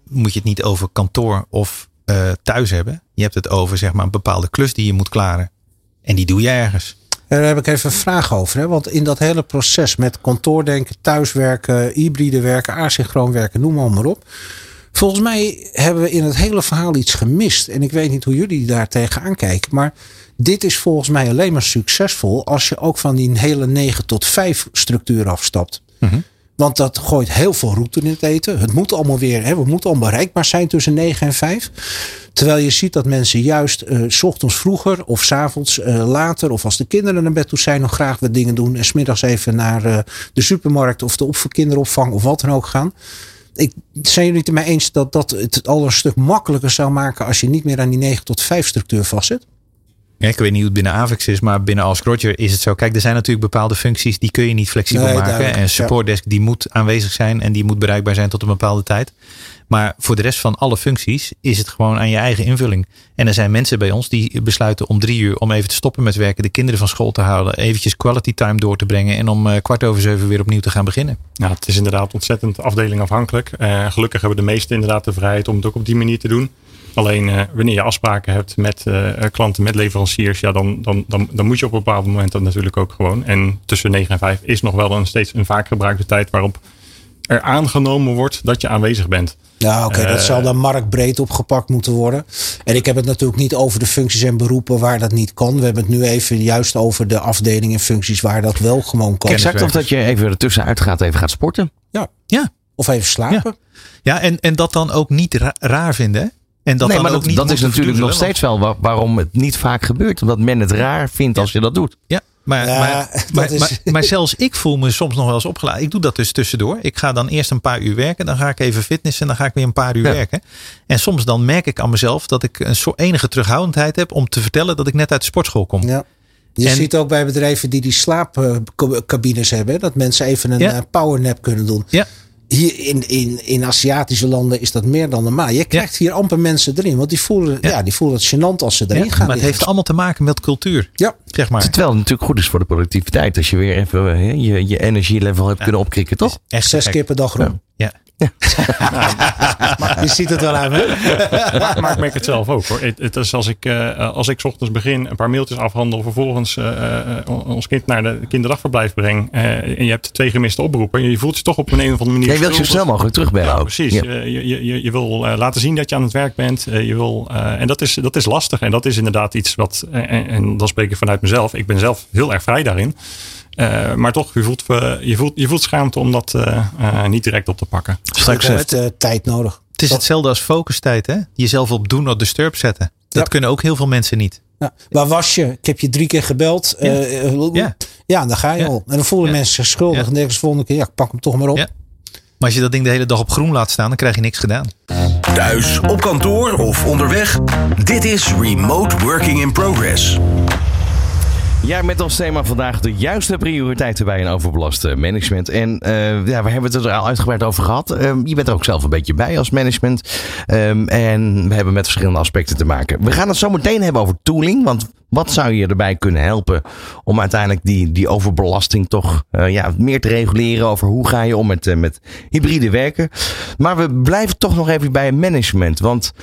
moet je het niet over kantoor of uh, thuis hebben. Je hebt het over zeg maar een bepaalde klus die je moet klaren. En die doe je ergens. Daar heb ik even een vraag over. Hè? Want in dat hele proces met kantoordenken, thuiswerken, hybride werken, asynchroon werken, noem maar, maar op. Volgens mij hebben we in het hele verhaal iets gemist. En ik weet niet hoe jullie daar tegenaan kijken. Maar dit is volgens mij alleen maar succesvol als je ook van die hele 9 tot 5 structuur afstapt. Mm -hmm. Want dat gooit heel veel route in het eten. Het moet allemaal weer, hè, we moeten al bereikbaar zijn tussen 9 en 5. Terwijl je ziet dat mensen juist uh, s ochtends vroeger of s avonds uh, later of als de kinderen naar bed toe zijn nog graag wat dingen doen. En smiddags even naar uh, de supermarkt of de op kinderopvang of wat dan ook gaan. Ik, zijn jullie het ermee eens dat dat het al een stuk makkelijker zou maken als je niet meer aan die 9 tot 5 structuur vastzit? Ja, ik weet niet hoe het binnen Avix is, maar binnen Ask Roger is het zo. Kijk, er zijn natuurlijk bepaalde functies die kun je niet flexibel nee, maken. En supportdesk die moet aanwezig zijn en die moet bereikbaar zijn tot een bepaalde tijd. Maar voor de rest van alle functies is het gewoon aan je eigen invulling. En er zijn mensen bij ons die besluiten om drie uur om even te stoppen met werken, de kinderen van school te halen, eventjes quality time door te brengen en om uh, kwart over zeven weer opnieuw te gaan beginnen. Ja, het is inderdaad ontzettend afdelingafhankelijk. Uh, gelukkig hebben de meesten inderdaad de vrijheid om het ook op die manier te doen. Alleen uh, wanneer je afspraken hebt met klanten, met leveranciers, ja, dan, dan, dan, dan moet je op een bepaald moment dat natuurlijk ook gewoon. En tussen 9 en 5 is nog wel een steeds een vaak gebruikte tijd waarop er aangenomen wordt dat je aanwezig bent. Ja, oké, okay, dat zal dan marktbreed opgepakt moeten worden. En ik heb het natuurlijk niet over de functies en beroepen waar dat niet kan. We hebben het nu even juist over de afdelingen en functies waar dat wel gewoon kan. Exact, of dat je even ertussenuit gaat, even gaat sporten. Ja. ja. Of even slapen. Ja, ja en, en dat dan ook niet ra raar vinden. En dat nee, dan maar ook dat, niet dat is natuurlijk nog steeds wel waar, waarom het niet vaak gebeurt. Omdat men het raar vindt als je dat doet. Ja, maar, Ja, maar, maar, is- maar, maar zelfs ik voel me soms nog wel eens opgeladen. Ik doe dat dus tussendoor. Ik ga dan eerst een paar uur werken. Dan ga ik even fitnessen. En dan ga ik weer een paar uur Ja. werken. En soms dan merk ik aan mezelf dat ik een soort enige terughoudendheid heb om te vertellen dat ik net uit de sportschool kom. Ja. Je En- ziet ook bij bedrijven die die slaapcabines hebben, dat mensen even een Ja. eh, powernap kunnen doen. Ja. Hier in, in, in Aziatische landen is dat meer dan normaal. Je krijgt hier amper mensen erin, want die voelen, ja. Ja. die voelen het gênant als ze erin Ja, gaan. maar het heeft allemaal te maken met cultuur. Ja, Zeg maar. Terwijl het natuurlijk goed is voor de productiviteit. Als je weer even hè, je, je energielevel hebt kunnen opkrikken, toch? Echt zes keer per dag rond. Ja. Je ziet het wel aan, hè? maar, maar ik merk het zelf ook hoor. Het, het is als ik, eh, als ik 's ochtends begin, een paar mailtjes afhandel, vervolgens eh, eh, ons kind naar de kinderdagverblijf breng. eh, en je hebt twee gemiste oproepen. Je voelt je toch op een, een of andere manier. Jij wilt zo snel mogelijk terugbellen Ja, ook. precies. Ja. Eh, Je, je, je, je wil eh, laten zien dat je aan het werk bent. Eh, je wil, eh, en dat is, dat is lastig. En dat is inderdaad iets wat. En, en, en dan spreek ik vanuit mezelf. Ik ben zelf heel erg vrij daarin. Eh, maar toch, je voelt, eh, je, voelt, je voelt schaamte om dat eh, eh, niet direct op te pakken. Straks Het heeft tijd nodig. Het is hetzelfde als focustijd, hè? Jezelf op do not disturb zetten. Dat Ja. kunnen ook heel veel mensen niet. Ja. Waar was je? Ik heb je drie keer gebeld. Ja. Ja. ja, dan ga je Ja. al. En dan voelen Ja. mensen zich schuldig. Ja. En denken ze volgende keer, ja, ik pak hem toch maar op. Ja. Maar als je dat ding de hele dag op groen laat staan, dan krijg je niks gedaan. Thuis, op kantoor of onderweg. Dit is Remote Working in Progress. Ja, met als thema vandaag de juiste prioriteiten bij een overbelast eh, management. En eh, ja, we hebben het er al uitgebreid over gehad. Ehm, je bent er ook zelf een beetje bij als management. Ehm, en we hebben met verschillende aspecten te maken. We gaan het zo meteen hebben over tooling. Want wat zou je erbij kunnen helpen om uiteindelijk die, die overbelasting toch eh, ja, meer te reguleren over hoe ga je om met, eh, met hybride werken. Maar we blijven toch nog even bij management. Want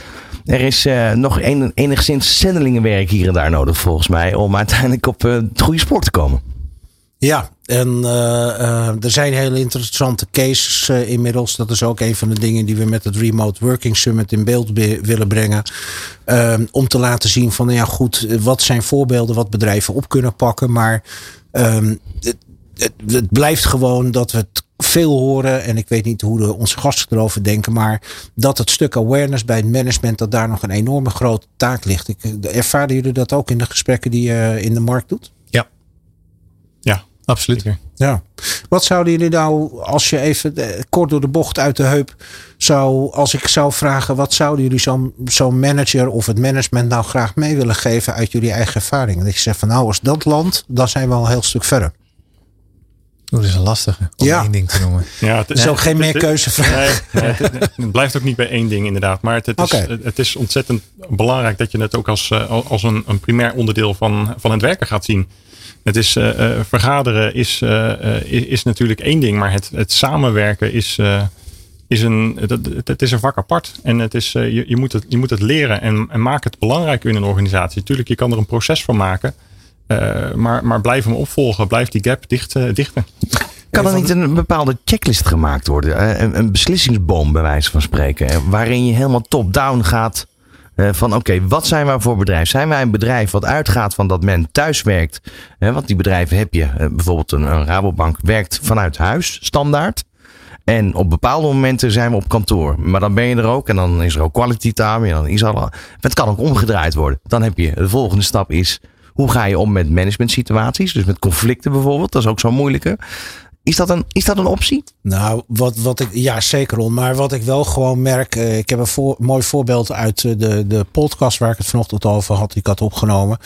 er is eh, nog een, enigszins zendelingenwerk hier en daar nodig volgens mij. Om uiteindelijk op het goede spoor te komen. Ja, en eh, eh, er zijn hele interessante cases eh, inmiddels. Dat is ook een van de dingen die we met het Remote Working Summit in beeld be- willen brengen. Ehm, om te laten zien van, nou ja goed, wat zijn voorbeelden wat bedrijven op kunnen pakken. Maar ehm, het, het, blijft gewoon dat we het veel horen. En ik weet niet hoe onze gasten erover denken. Maar dat het stuk awareness bij het management, dat daar nog een enorme grote taak ligt. Ik, ervaren jullie dat ook in de gesprekken die je in de markt doet? Absoluut. zeker. Ja. Wat zouden jullie nou, als je even eh, kort door de bocht uit de heup zou, als ik zou vragen, wat zouden jullie zo'n zo'n manager of het management nou graag mee willen geven uit jullie eigen ervaring? Dat je zegt van nou, als dat land, dan zijn we al een heel stuk verder. Oeh, dat is een lastige om Ja. één ding te noemen. Ja, het is ook geen meer het- keuzevraag. Nee, nee, het, het blijft ook niet bij één ding inderdaad. Maar het, het, is, het is ontzettend belangrijk dat je het ook als, eh, als een, een primair onderdeel van, van het werken gaat zien. Het is, eh, eh, vergaderen is, eh, is, is natuurlijk één ding, maar het, het samenwerken is, is, een, het, het- is een vak apart. En het is, je, je, moet het, je moet het leren en, en maak het belangrijk in een organisatie. Tuurlijk, je kan er een proces van maken. maar, maar blijf hem opvolgen. Blijf die gap dicht, dichten. Kan er niet een bepaalde checklist gemaakt worden? Een, beslissingsboom bij wijze van spreken. Waarin je helemaal top-down gaat. Eh, Van oké, wat zijn wij voor bedrijf? Zijn wij een bedrijf wat uitgaat van dat men thuis werkt? Eh, Want die bedrijven heb je. eh, Bijvoorbeeld een, Rabobank werkt vanuit huis, standaard. En op bepaalde momenten zijn we op kantoor. Maar dan ben je er ook. En dan is er ook quality time. En dan is al, het kan ook omgedraaid worden. Dan heb je de volgende stap is. Hoe ga je om met management situaties? Dus met conflicten bijvoorbeeld. Dat is ook zo moeilijker. Is dat een, is dat een optie? Nou, wat, wat ik, ja, zeker on. Maar wat ik wel gewoon merk. eh, ik heb een mooi voorbeeld uit eh, de, de podcast waar ik het vanochtend over had. Die ik had opgenomen.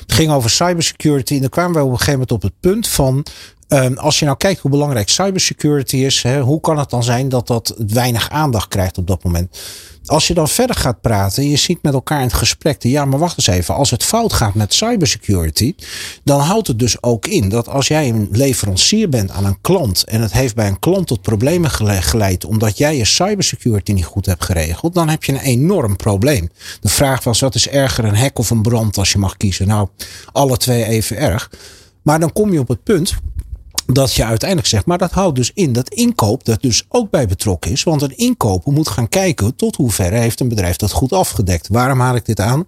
Het ging over cybersecurity. En dan kwamen we op een gegeven moment op het punt van. Ehm, als je nou kijkt hoe belangrijk cybersecurity is. Hè, hoe kan het dan zijn dat dat weinig aandacht krijgt op dat moment? Als je dan verder gaat praten, je ziet met elkaar in het gesprek, ja, maar wacht eens even. Als het fout gaat met cybersecurity, dan houdt het dus ook in dat als jij een leverancier bent aan een klant en het heeft bij een klant tot problemen gele- geleid omdat jij je cybersecurity niet goed hebt geregeld, dan heb je een enorm probleem. De vraag was, wat is erger, een hek of een brand als je mag kiezen? Nou, alle twee even erg. Maar dan kom je op het punt dat je uiteindelijk zegt, maar dat houdt dus in dat inkoop er dus ook bij betrokken is. Want een inkoper moet gaan kijken tot hoeverre heeft een bedrijf dat goed afgedekt. Waarom haal ik dit aan?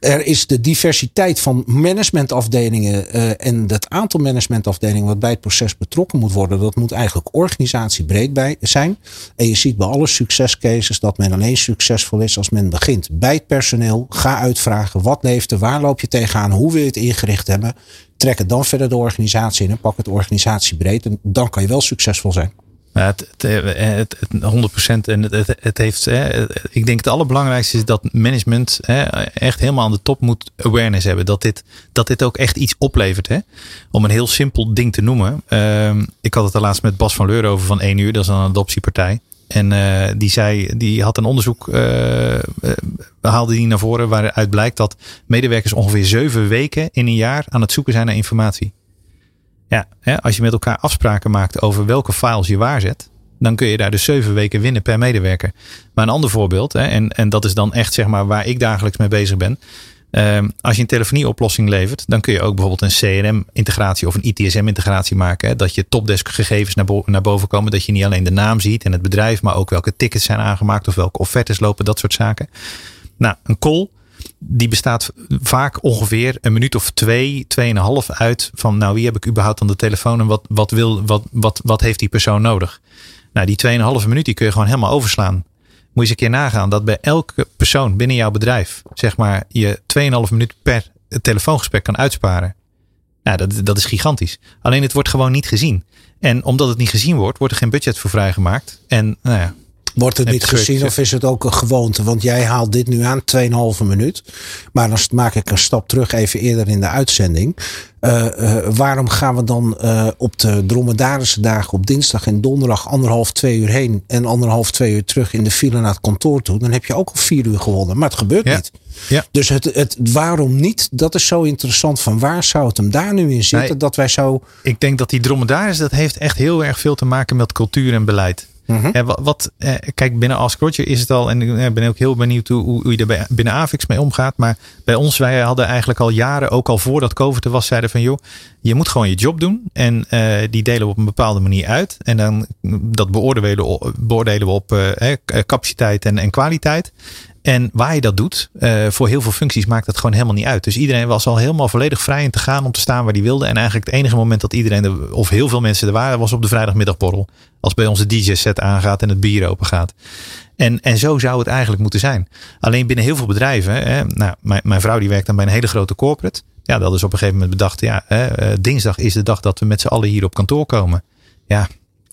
Er is de diversiteit van managementafdelingen eh, en het aantal managementafdelingen wat bij het proces betrokken moet worden. Dat moet eigenlijk organisatiebreed bij zijn. En je ziet bij alle succescases dat men alleen succesvol is als men begint bij het personeel. Ga uitvragen wat leeft er, waar loop je tegenaan, hoe wil je het ingericht hebben. Trek het dan verder de organisatie in en pak het organisatiebreed. En dan kan je wel succesvol zijn. Ja, het, het, eh, het, het 100% en het, het, heeft, hè, ik denk het allerbelangrijkste is dat management hè, echt helemaal aan de top moet awareness hebben. Dat dit, dat dit ook echt iets oplevert. Hè? Om een heel simpel ding te noemen. Ehm, ik had het er laatst met Bas van Leur over van 1 uur, dat is een adoptiepartij. En eh, die zei, die had een onderzoek, eh, eh, haalde die naar voren waaruit blijkt dat medewerkers ongeveer zeven weken in een jaar aan het zoeken zijn naar informatie. Ja, hè, als je met elkaar afspraken maakt over welke files je waarzet, dan kun je daar dus zeven weken winnen per medewerker. Maar een ander voorbeeld, hè, en, en dat is dan echt zeg maar waar ik dagelijks mee bezig ben. Ehm, als je een telefonieoplossing levert, dan kun je ook bijvoorbeeld een CRM-integratie of een ITSM-integratie maken. Hè, dat je topdesk-gegevens naar, naar boven komen. Dat je niet alleen de naam ziet en het bedrijf, maar ook welke tickets zijn aangemaakt of welke offertes lopen, dat soort zaken. Nou, een call die bestaat vaak ongeveer een minuut of twee, tweeënhalf uit van nou wie heb ik überhaupt aan de telefoon en wat, wat, wil, wat, wat, wat heeft die persoon nodig. Nou die tweeënhalve minuut die kun je gewoon helemaal overslaan je eens een keer nagaan dat bij elke persoon binnen jouw bedrijf, zeg maar, je 2,5 minuut per telefoongesprek kan uitsparen. Ja, dat, dat is gigantisch. Alleen het wordt gewoon niet gezien. En omdat het niet gezien wordt, wordt er geen budget voor vrijgemaakt. En nou ja, Wordt het niet gezien of is het ook een gewoonte? Want jij haalt dit nu aan, 2,5 minuut. Maar dan maak ik een stap terug even eerder in de uitzending. Uh, uh, waarom gaan we dan uh, op de dromedarische dagen op dinsdag en donderdag anderhalf, twee uur heen en anderhalf, twee uur terug in de file naar het kantoor toe? Dan heb je ook al vier uur gewonnen. Maar het gebeurt Ja. niet. Ja. Dus het, het waarom niet, dat is zo interessant. Van waar zou het hem daar nu in zitten? Nee. Dat wij zo. ik denk dat die dromedaris, dat heeft echt heel erg veel te maken met cultuur en beleid. Mhm. Ja, wat, eh, kijk, binnen Ask is het al, en ik eh, ben ook heel benieuwd hoe, hoe, je er binnen Avix mee omgaat. Maar bij ons, wij hadden eigenlijk al jaren, ook al voordat COVID er was, zeiden van joh, je moet gewoon je job doen. En eh, die delen we op een bepaalde manier uit. En dan dat beoordelen we, beoordelen we op capaciteit en, en kwaliteit. En waar je dat doet, eh, voor heel veel functies maakt dat gewoon helemaal niet uit. Dus iedereen was al helemaal volledig vrij in te gaan om te staan waar hij wilde. En eigenlijk het enige moment dat iedereen, er, of heel veel mensen er waren, was op de vrijdagmiddagborrel. Als bij onze DJ-set aangaat en het bier open gaat. En, en zo zou het eigenlijk moeten zijn. Alleen binnen heel veel bedrijven, hè, nou, mijn, mijn vrouw die werkt dan bij een hele grote corporate. Ja, dat is op een gegeven moment bedacht, ja, hè, eh, dinsdag is de dag dat we met z'n allen hier op kantoor komen. Ja,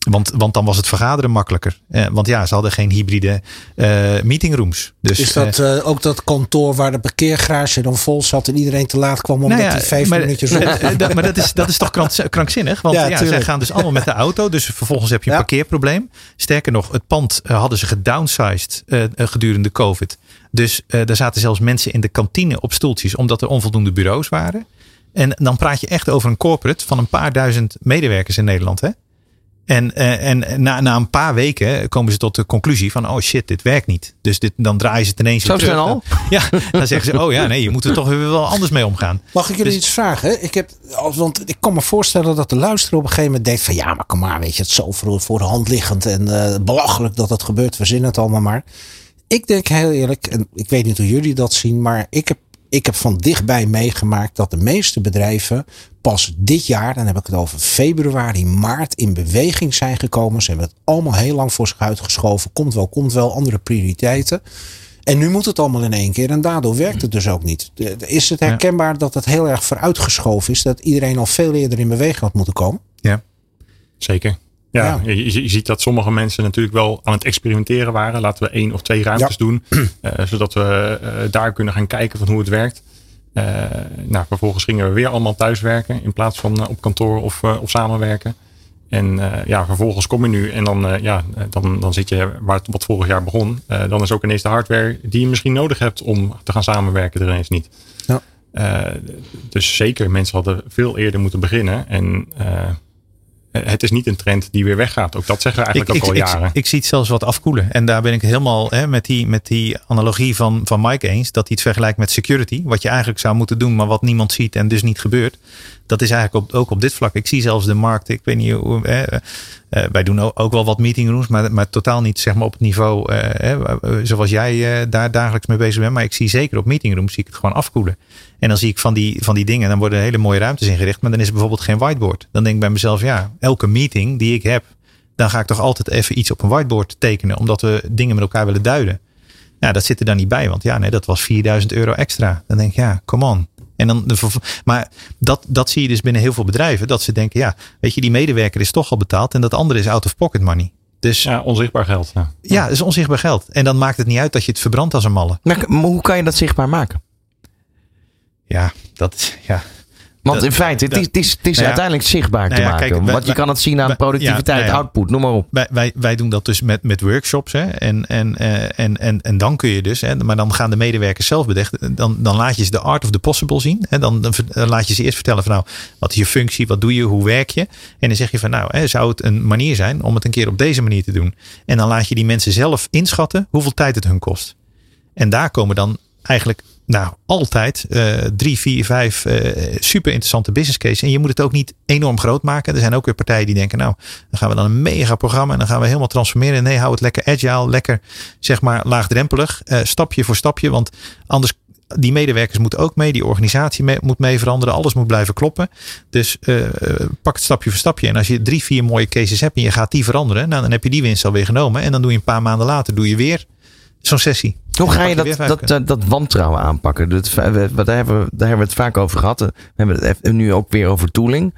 want, want dan was het vergaderen makkelijker. Eh, want ja, ze hadden geen hybride eh, meetingrooms. Dus, Is dat eh, ook dat kantoor waar de parkeergarage dan vol zat en iedereen te laat kwam omdat Nou ja, die vijf maar, minuutjes eh, op. eh, dat- maar dat is, dat is toch krank- krankzinnig? Want Ja, ja, zij gaan dus allemaal met de auto. Dus vervolgens heb je een Ja. parkeerprobleem. Sterker nog, het pand eh, hadden ze gedownsized eh, eh, gedurende COVID. Dus eh daar zaten zelfs mensen in de kantine op stoeltjes. Omdat er onvoldoende bureaus waren. En dan praat je echt over een corporate van een paar duizend medewerkers in Nederland. Hè? En, eh, en na, na een paar weken komen ze tot de conclusie van, oh shit, dit werkt niet. Dus dit, dan draaien ze het ineens Zo weer terug. al? Ja, dan zeggen ze, oh ja, nee, je moet er toch weer wel anders mee omgaan. Mag ik jullie Dus- iets vragen? Ik heb, want ik kan me voorstellen dat de luisteraar op een gegeven moment denkt van ja, maar kom maar, weet je, het is zo voor, voor de hand liggend en eh, belachelijk dat het gebeurt. Verzinnen het allemaal maar. Ik denk heel eerlijk, en ik weet niet hoe jullie dat zien, maar ik heb, ik heb van dichtbij meegemaakt dat de meeste bedrijven pas dit jaar, dan heb ik het over februari, maart, in beweging zijn gekomen. Ze hebben het allemaal heel lang voor zich uitgeschoven. Komt wel, komt wel, andere prioriteiten. En nu moet het allemaal in één keer en daardoor werkt het dus ook niet. Is het herkenbaar dat het heel erg vooruitgeschoven is? Dat iedereen al veel eerder in beweging had moeten komen? Ja. Zeker. Ja, Ja. Je, ziet dat sommige mensen natuurlijk wel aan het experimenteren waren. Laten we één of twee ruimtes Ja. doen. eh, zodat we eh, daar kunnen gaan kijken van hoe het werkt. Eh, nou, vervolgens gingen we weer allemaal thuiswerken in plaats van op kantoor of, of samenwerken. En ja, vervolgens kom je nu en dan, ja, dan, dan zit je waar het wat vorig jaar begon. Dan is ook ineens de hardware die je misschien nodig hebt om te gaan samenwerken er ineens niet. Ja. Dus zeker, mensen hadden veel eerder moeten beginnen. En het is niet een trend die weer weggaat. Ook dat zeggen we eigenlijk ook al jaren. Ik, ik zie het zelfs wat afkoelen. En daar ben ik helemaal hè, met, die, met die analogie van, van Mike eens. Dat hij het vergelijkt met security. Wat je eigenlijk zou moeten doen, maar wat niemand ziet en dus niet gebeurt. Dat is eigenlijk op, ook op dit vlak. Ik zie zelfs de markt. Ik weet niet hoe. eh, eh, wij doen ook, wel wat meetingrooms, maar, maar totaal niet zeg maar, op het niveau eh, eh, zoals jij eh, daar dagelijks mee bezig bent. Maar ik zie zeker op meetingrooms zie ik het gewoon afkoelen. En dan zie ik van die, van die dingen, dan worden hele mooie ruimtes ingericht. Maar dan is er bijvoorbeeld geen whiteboard. Dan denk ik bij mezelf, ja, elke meeting die ik heb, dan ga ik toch altijd even iets op een whiteboard tekenen. Omdat we dingen met elkaar willen duiden. Ja, dat zit er dan niet bij. Want ja, nee, dat was 4000 euro extra. Dan denk ik, ja, come on. En dan de, maar dat, dat zie je dus binnen heel veel bedrijven. Dat ze denken, ja, weet je, die medewerker is toch al betaald. En dat andere is out of pocket money. Dus ja, Ja, onzichtbaar geld. Ja. dat is onzichtbaar geld. En dan maakt het niet uit dat je het verbrandt als een malle. Maar, maar hoe kan je dat zichtbaar maken? Ja, dat is, ja. Want in feite, het is, het is, het is Nou ja. uiteindelijk zichtbaar Nou te maken. kijk, wij- Want je kan het zien aan productiviteit, ja, nou output, noem maar op. Wij, wij, wij doen dat dus met, met workshops. Hè? En, en, eh, en, en, en dan kun je dus, hè, maar dan gaan de medewerkers zelf bedenken. Dan, dan laat je ze de art of the possible zien. Hè? Dan, dan laat je ze eerst vertellen van nou, wat is je functie, wat doe je, hoe werk je. En dan zeg je van nou, hè, zou het een manier zijn om het een keer op deze manier te doen. En dan laat je die mensen zelf inschatten hoeveel tijd het hun kost. En daar komen dan eigenlijk nou, altijd eh, drie, vier, vijf eh, super interessante business cases. En je moet het ook niet enorm groot maken. Er zijn ook weer partijen die denken, nou, dan gaan we dan een mega programma en dan gaan we helemaal transformeren. Nee, hou het lekker agile, lekker zeg maar laagdrempelig, eh, stapje voor stapje. Want anders, die medewerkers moeten ook mee, die organisatie moet mee veranderen, alles moet blijven kloppen. Dus pak het stapje voor stapje. En als je drie, vier mooie cases hebt en je gaat die veranderen, nou, dan heb je die winst alweer genomen. En dan doe je een paar maanden later, doe je weer zo'n sessie. Hoe ga je dat, dat, dat, wantrouwen aanpakken? Dat, daar, hebben we, daar hebben we het vaak over gehad. We hebben het nu ook weer over tooling.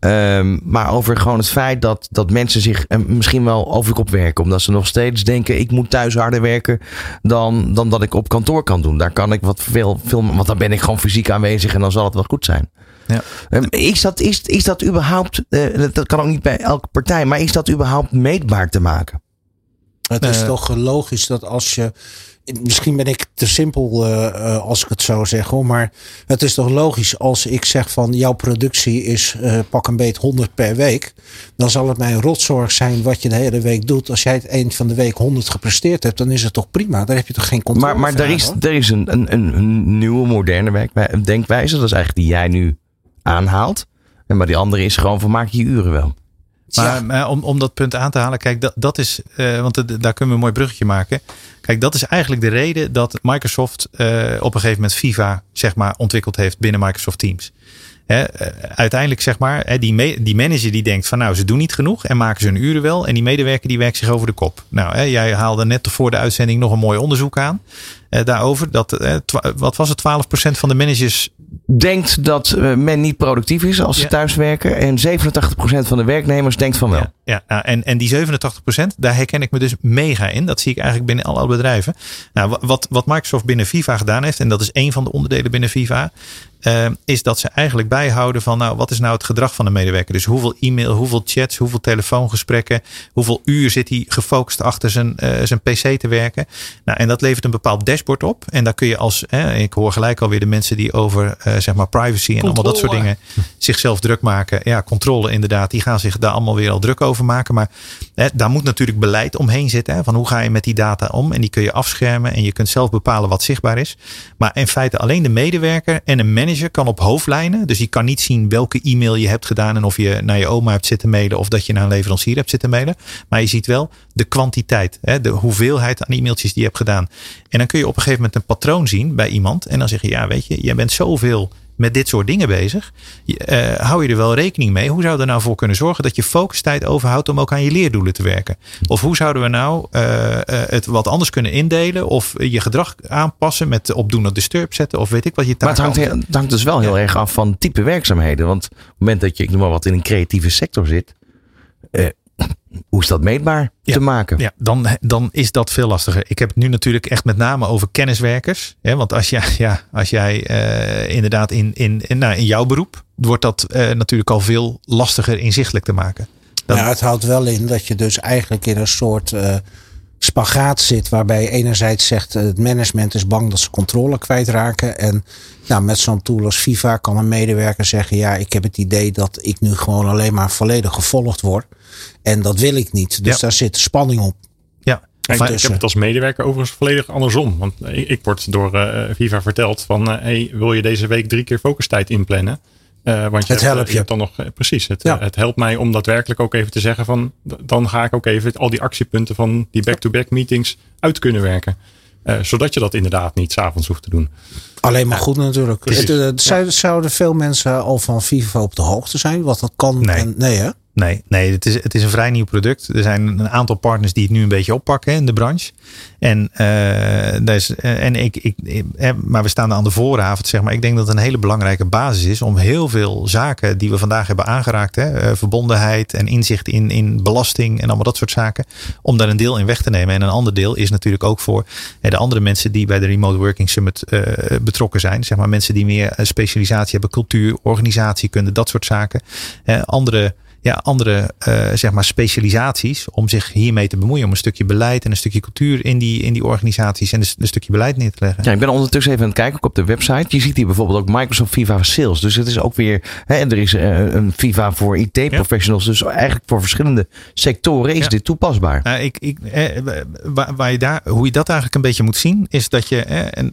Um, maar over gewoon het feit dat, dat mensen zich eh, misschien wel over de kop werken. Omdat ze nog steeds denken, ik moet thuis harder werken dan, dan dat ik op kantoor kan doen. Daar kan ik wat veel, veel, want dan ben ik gewoon fysiek aanwezig en dan zal het wel goed zijn. Ja. Um, is, dat, is, is dat überhaupt, uh, dat kan ook niet bij elke partij, maar is dat überhaupt meetbaar te maken? Het is toch logisch dat als je. Misschien ben ik te simpel uh, als ik het zo zeg hoor. Maar het is toch logisch als ik zeg van jouw productie is uh, pak een beet 100 per week. Dan zal het mijn rotzorg zijn wat je de hele week doet. Als jij het eind van de week 100 gepresteerd hebt, dan is het toch prima. Daar heb je toch geen controle Maar, maar er, is, er is een, een, een nieuwe, moderne denkwijze. Dat is eigenlijk die jij nu aanhaalt. En maar die andere is gewoon van maak je uren wel. Maar, maar, om, om dat punt aan te halen, kijk, dat, dat is, uh, want daar kunnen we een mooi bruggetje maken. Kijk, dat is eigenlijk de reden dat Microsoft uh, op een gegeven moment Viva, zeg maar, ontwikkeld heeft binnen Microsoft Teams. He, uh, uiteindelijk, zeg maar, die, die manager die denkt van nou, ze doen niet genoeg en maken ze hun uren wel. En die medewerker die werkt zich over de kop. Nou, he, jij haalde net voor de uitzending nog een mooi onderzoek aan daarover. Dat, wat was het, 12% van de managers denkt dat eh, men niet productief is als ze thuiswerken. En 87% van de werknemers denkt van wel. Ja, ja, en, en die 87%, daar herken ik me dus mega in. Dat zie ik eigenlijk binnen alle bedrijven. Nou, wat, wat Microsoft binnen Viva gedaan heeft, en dat is één van de onderdelen binnen Viva, uh, is dat ze eigenlijk bijhouden van, nou, wat is nou het gedrag van de medewerker? Dus hoeveel e-mail, hoeveel chats, hoeveel telefoongesprekken, hoeveel uur zit hij gefocust achter zijn, uh, zijn PC te werken? Nou, en dat levert een bepaald dashboard op. En daar kun je als, ik hoor gelijk alweer de mensen die over, uh, zeg maar, privacy en allemaal dat soort dingen zichzelf druk maken. Ja, controle inderdaad, die gaan zich daar allemaal weer al druk over maken. Maar daar moet natuurlijk beleid omheen zitten. Hè, van hoe ga je met die data om? En die kun je afschermen en je kunt zelf bepalen wat zichtbaar is. Maar in feite alleen de medewerker en een manager kan op hoofdlijnen. Dus die kan niet zien welke e-mail je hebt gedaan en of je naar je oma hebt zitten mailen of dat je naar een leverancier hebt zitten mailen. Maar je ziet wel de kwantiteit, hè, de hoeveelheid aan e-mailtjes die je hebt gedaan. En dan kun je op een gegeven moment een patroon zien bij iemand. En dan zeg je, ja, weet je, jij bent zoveel met dit soort dingen bezig. Uh, hou je er wel rekening mee? Hoe zou je er nou voor kunnen zorgen dat je focustijd overhoudt om ook aan je leerdoelen te werken? Of hoe zouden we nou uh, het wat anders kunnen indelen? Of je gedrag aanpassen met op do not disturb zetten? Of weet ik wat je Maar het hangt, het hangt dus wel heel erg af van type werkzaamheden. Want op het moment dat je, ik noem maar wat, in een creatieve sector zit. Hoe is dat meetbaar te maken? Ja, dan, dan is dat veel lastiger. Ik heb het nu natuurlijk echt met name over kenniswerkers. Hè, want als, jij, ja, als jij uh, inderdaad in, in, in, nou, in jouw beroep, wordt dat uh, natuurlijk al veel lastiger inzichtelijk te maken. Dan... Ja, het houdt wel in dat je dus eigenlijk in een soort uh, spagaat zit. Waarbij enerzijds zegt het management is bang dat ze controle kwijtraken. En nou, met zo'n tool als FIFA kan een medewerker zeggen: Ja, ik heb het idee dat ik nu gewoon alleen maar volledig gevolgd word. En dat wil ik niet. Dus daar zit spanning op. Ja. ik heb het als medewerker overigens volledig andersom. Want ik, ik word door uh, Viva verteld van... Uh, hey, wil je deze week drie keer focustijd inplannen? Uh, want je het hebt, helpt je. je hebt dan nog, precies, het, ja. het helpt mij om daadwerkelijk ook even te zeggen van... dan ga ik ook even al die actiepunten van die back-to-back -back meetings uit kunnen werken. zodat je dat inderdaad niet s'avonds hoeft te doen. Alleen maar goed natuurlijk. Het, het, zouden veel mensen al van Viva op de hoogte zijn? Wat dat kan? Nee, en, nee hè? Nee, nee het, is, het is een vrij nieuw product. Er zijn een aantal partners die het nu een beetje oppakken in de branche. En, uh, is, en ik, ik, maar we staan aan de vooravond, zeg maar. Ik denk dat het een hele belangrijke basis is om heel veel zaken die we vandaag hebben aangeraakt, hè, verbondenheid en inzicht in, in belasting en allemaal dat soort zaken, om daar een deel in weg te nemen. En een ander deel is natuurlijk ook voor de andere mensen die bij de Remote Working Summit betrokken zijn. Zeg maar mensen die meer specialisatie hebben, cultuur, organisatiekunde, dat soort zaken. andere ja, andere uh, zeg maar specialisaties om zich hiermee te bemoeien. Om een stukje beleid en een stukje cultuur in die, in die organisaties en een, stukje beleid neer te leggen. Ja, ik ben ondertussen even aan het kijken, ook op de website. Je ziet hier bijvoorbeeld ook Microsoft Viva Sales. Dus het is ook weer, hè, er is uh, een Viva voor IT-professionals. Ja. Dus eigenlijk voor verschillende sectoren is ja. dit toepasbaar. Nou, ik, ik, eh, waar, waar je daar, hoe je dat eigenlijk een beetje moet zien, is dat je, eh, en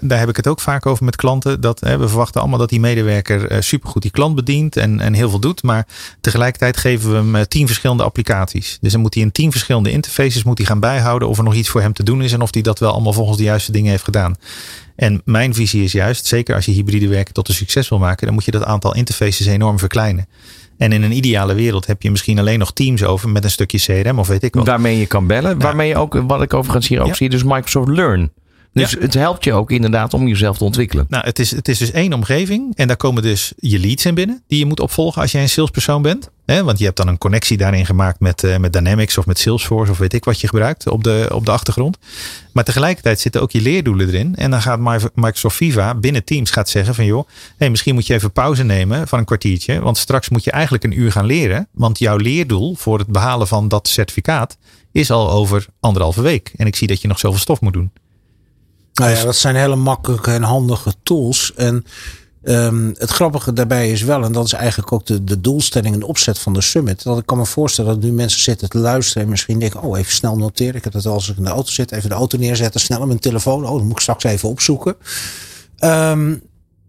daar heb ik het ook vaak over met klanten, dat we verwachten allemaal dat die medewerker supergoed die klant bedient en, en heel veel doet. Maar tegelijkertijd tegelijkertijd geven we hem eh, tien verschillende applicaties. Dus dan moet hij in tien verschillende interfaces moet hij gaan bijhouden of er nog iets voor hem te doen is en of hij dat wel allemaal volgens de juiste dingen heeft gedaan. En mijn visie is juist, zeker als je hybride werken tot een succes wil maken, dan moet je dat aantal interfaces enorm verkleinen. En in een ideale wereld heb je misschien alleen nog Teams over met een stukje CRM of weet ik wat. Waarmee je kan bellen. Waarmee je ook, wat ik overigens hier ook Ja. zie, dus Microsoft Learn. Dus Ja. het helpt je ook inderdaad om jezelf te ontwikkelen. Nou, het is, het is dus één omgeving. En daar komen dus je leads in binnen. Die je moet opvolgen als jij een salespersoon bent. Want je hebt dan een connectie daarin gemaakt met, eh, met Dynamics of met Salesforce of weet ik wat je gebruikt op de, op de achtergrond. Maar tegelijkertijd zitten ook je leerdoelen erin. En dan gaat Mi- Microsoft Viva binnen Teams gaat zeggen van joh, hey, misschien moet je even pauze nemen van een kwartiertje. Want straks moet je eigenlijk een uur gaan leren. Want jouw leerdoel voor het behalen van dat certificaat is al over anderhalve week. En ik zie dat je nog zoveel stof moet doen. Nou ja, dat zijn hele makkelijke en handige tools. En ehm, het grappige daarbij is wel, en dat is eigenlijk ook de, de doelstelling en de opzet van de summit. Dat ik kan me voorstellen dat nu mensen zitten te luisteren en misschien denken, oh even snel noteren. Ik heb het al als ik in de auto zit, even de auto neerzetten, snel op mijn telefoon. Oh, dan moet ik straks even opzoeken. Ehm,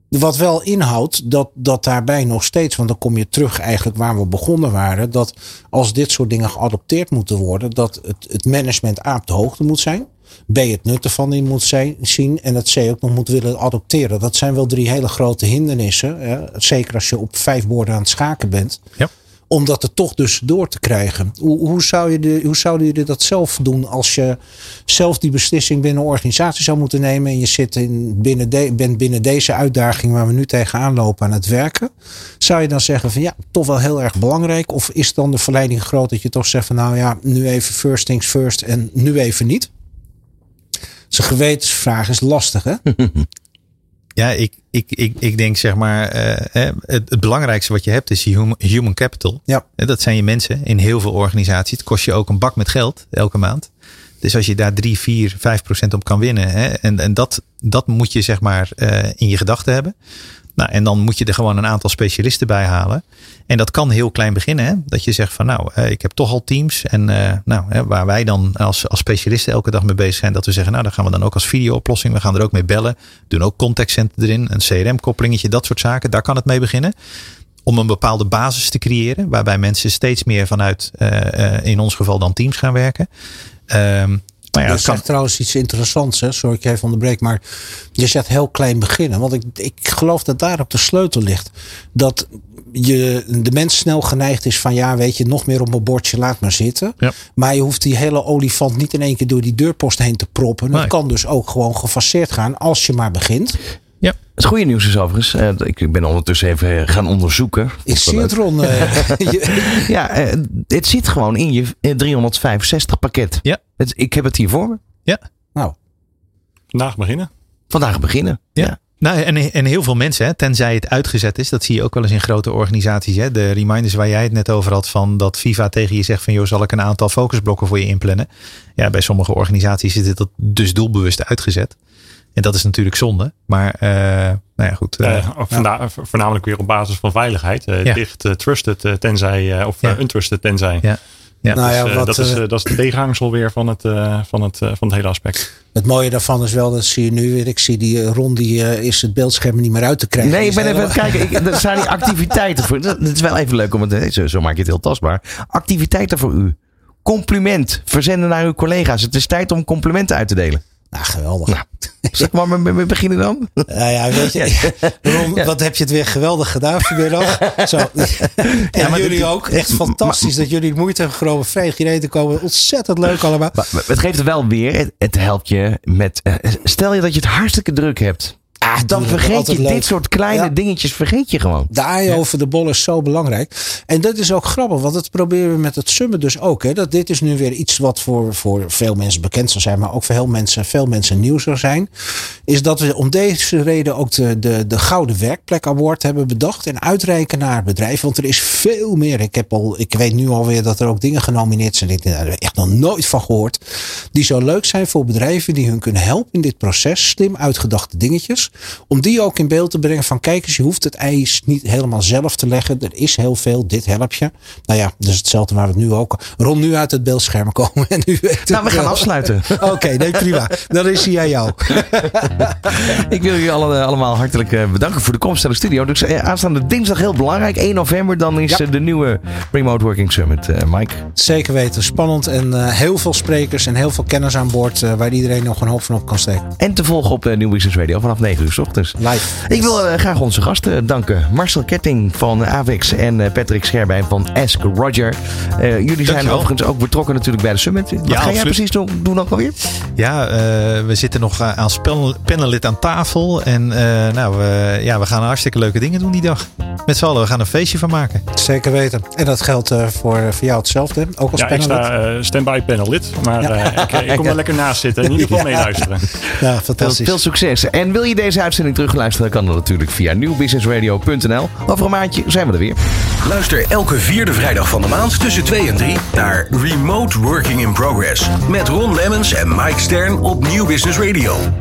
wat wel inhoudt dat, dat daarbij nog steeds, want dan kom je terug eigenlijk waar we begonnen waren, dat als dit soort dingen geadopteerd moeten worden, dat het, het management A op de hoogte moet zijn. B het nut ervan in moet zijn, zien en het C ook nog moet willen adopteren. Dat zijn wel drie hele grote hindernissen. Hè? Zeker als je op vijf borden aan het schaken bent. Ja. Om dat er toch dus door te krijgen. Hoe, hoe, zou je de, hoe zouden jullie dat zelf doen als je zelf die beslissing binnen een organisatie zou moeten nemen. En je zit in, binnen de, bent binnen deze uitdaging waar we nu tegenaan lopen aan het werken. Zou je dan zeggen van ja, toch wel heel erg belangrijk. Of is dan de verleiding groot dat je toch zegt van nou ja, nu even first things first en nu even niet. Zijn gewetensvraag is lastig, hè? Ja, ik, ik, ik, ik denk zeg maar, eh, het, het belangrijkste wat je hebt is je human, human capital. Ja. Dat zijn je mensen in heel veel organisaties. Het kost je ook een bak met geld elke maand. Dus als je daar 3, 4, 5 procent op kan winnen. Hè, en en dat, dat moet je zeg maar eh, in je gedachten hebben. Nou, en dan moet je er gewoon een aantal specialisten bij halen. En dat kan heel klein beginnen. Hè? Dat je zegt van nou, eh, ik heb toch al teams. En eh, nou, hè, waar wij dan als, als specialisten elke dag mee bezig zijn. Dat we zeggen, nou, dan gaan we dan ook als video-oplossing. We gaan er ook mee bellen. Doen ook contact center erin. Een CRM-koppelingetje, dat soort zaken. Daar kan het mee beginnen. Om een bepaalde basis te creëren. Waarbij mensen steeds meer vanuit, eh, in ons geval dan teams gaan werken. Ehm maar ja, je zegt trouwens iets interessants, hè? sorry ik even onderbreek, maar je zegt heel klein beginnen. Want ik, ik geloof dat daar ook de sleutel ligt. Dat je, de mens snel geneigd is van ja, weet je, nog meer op mijn bordje, laat maar zitten. Ja. Maar je hoeft die hele olifant niet in één keer door die deurpost heen te proppen. Het Nee. kan dus ook gewoon gefaseerd gaan als je maar begint. Ja. Het goede nieuws is overigens, eh, ik ben ondertussen even eh, gaan onderzoeken. Ik zie het, Ron. eh, Ja, eh, het zit gewoon in je eh, 365 pakket. Ja. Het, ik heb het hier voor me. nou, Vandaag beginnen. Vandaag beginnen. Ja. Nou, en, en heel veel mensen, hè, tenzij het uitgezet is, dat zie je ook wel eens in grote organisaties. Hè. De reminders waar jij het net over had, van dat Viva tegen je zegt van joh, zal ik een aantal focusblokken voor je inplannen? Ja, bij sommige organisaties is dit dus doelbewust uitgezet. En dat is natuurlijk zonde. Maar uh, nou ja, goed. Uh, uh, ja. Voornamelijk weer op basis van veiligheid. Uh, ja. Dicht trusted tenzij, of ja. untrusted tenzij. Ja. Ja, nou ja, dus, wat, dat, is, dat is de tegenhangsel weer van het, van, het, van het hele aspect. Het mooie daarvan is wel, dat zie je nu weer. Ik zie die Ron, die uh, is het beeldscherm niet meer uit te krijgen. Nee, ik ben even aan het kijken. Ik, er staan die activiteiten voor. Dat is wel even leuk om het zo, zo maak je het heel tastbaar. Activiteiten voor u. Compliment. Verzenden naar uw collega's. Het is tijd om complimenten uit te delen. Nou, geweldig. Nou, zeg maar, we, we beginnen dan. Ja, ja weet je. Ja. wat heb je het weer geweldig gedaan vanmiddag. Zo. En ja, maar jullie ook. Echt fantastisch maar, dat jullie de moeite hebben genomen vreeg hierheen te komen. Ontzettend leuk allemaal. Maar, het geeft wel weer. Het, het helpt je met... Uh, stel je dat je het hartstikke druk hebt. Ah, dan vergeet je leuk. dit soort kleine ja. dingetjes vergeet je gewoon. De aai over de bol is zo belangrijk. En dat is ook grappig, want dat proberen we met het summit dus ook. Hè. Dat dit is nu weer iets wat voor, voor veel mensen bekend zal zijn, maar ook voor heel mensen, veel mensen nieuw zal zijn. Is dat we om deze reden ook de, de, de Gouden Werkplek Award hebben bedacht en uitreiken naar bedrijven. Want er is veel meer. Ik, heb al, ik weet nu alweer dat er ook dingen genomineerd zijn. Ik heb echt nog nooit van gehoord. Die zo leuk zijn voor bedrijven die hun kunnen helpen in dit proces. Slim uitgedachte dingetjes. Om die ook in beeld te brengen van kijk eens, je hoeft het ijs niet helemaal zelf te leggen. Er is heel veel, dit help je. Nou ja, dus hetzelfde waar we het nu ook. Rond nu uit het beeldscherm komen. En nu Nou, we gaan wel. afsluiten. Oké, nee, prima. Dan is hij aan jou. Ik wil jullie alle- allemaal hartelijk eh, bedanken voor de komst naar de studio. Dus eh, aanstaande dinsdag heel belangrijk. 1 november, dan is Ja. eh, de nieuwe Remote Working Summit. Eh, Mike. Zeker weten. Spannend en eh, heel veel sprekers en heel veel kennis aan boord. eh, waar iedereen nog een hoop van op kan steken. En te volgen op eh, Nieuw Business Radio vanaf 9 uur s ochtends. Live. Ik wil eh, graag onze gasten danken. Marcel Ketting van Avix en eh, Patrick Scherbijn van Ask Roger. Eh, jullie zijn overigens ook betrokken natuurlijk bij de summit. Wat ga jij absoluut. precies doen, doen ook alweer? Ja, eh, we zitten nog als panel- panelid aan tafel. En eh, nou, we, ja, we gaan hartstikke leuke dingen doen die dag. Met z'n allen, we gaan een feestje van maken. Zeer weten. En dat geldt eh, voor, voor jou hetzelfde. Ook als Ja, ik panelid. sta standby panellid. Maar eh, ik, ik kom er lekker naast zitten. In ieder geval meeluisteren. Ja, Veel, fantastisch. veel succes. En wil je deze uitzending terugluisteren, kan dat natuurlijk via nieuwbusinessradio.nl. Over een maandje zijn we er weer. Luister elke vierde vrijdag van de maand tussen 2 en 3 naar Remote Working in Progress. Met Ron Lemmens en Mike Stern op Nieuw Business Radio.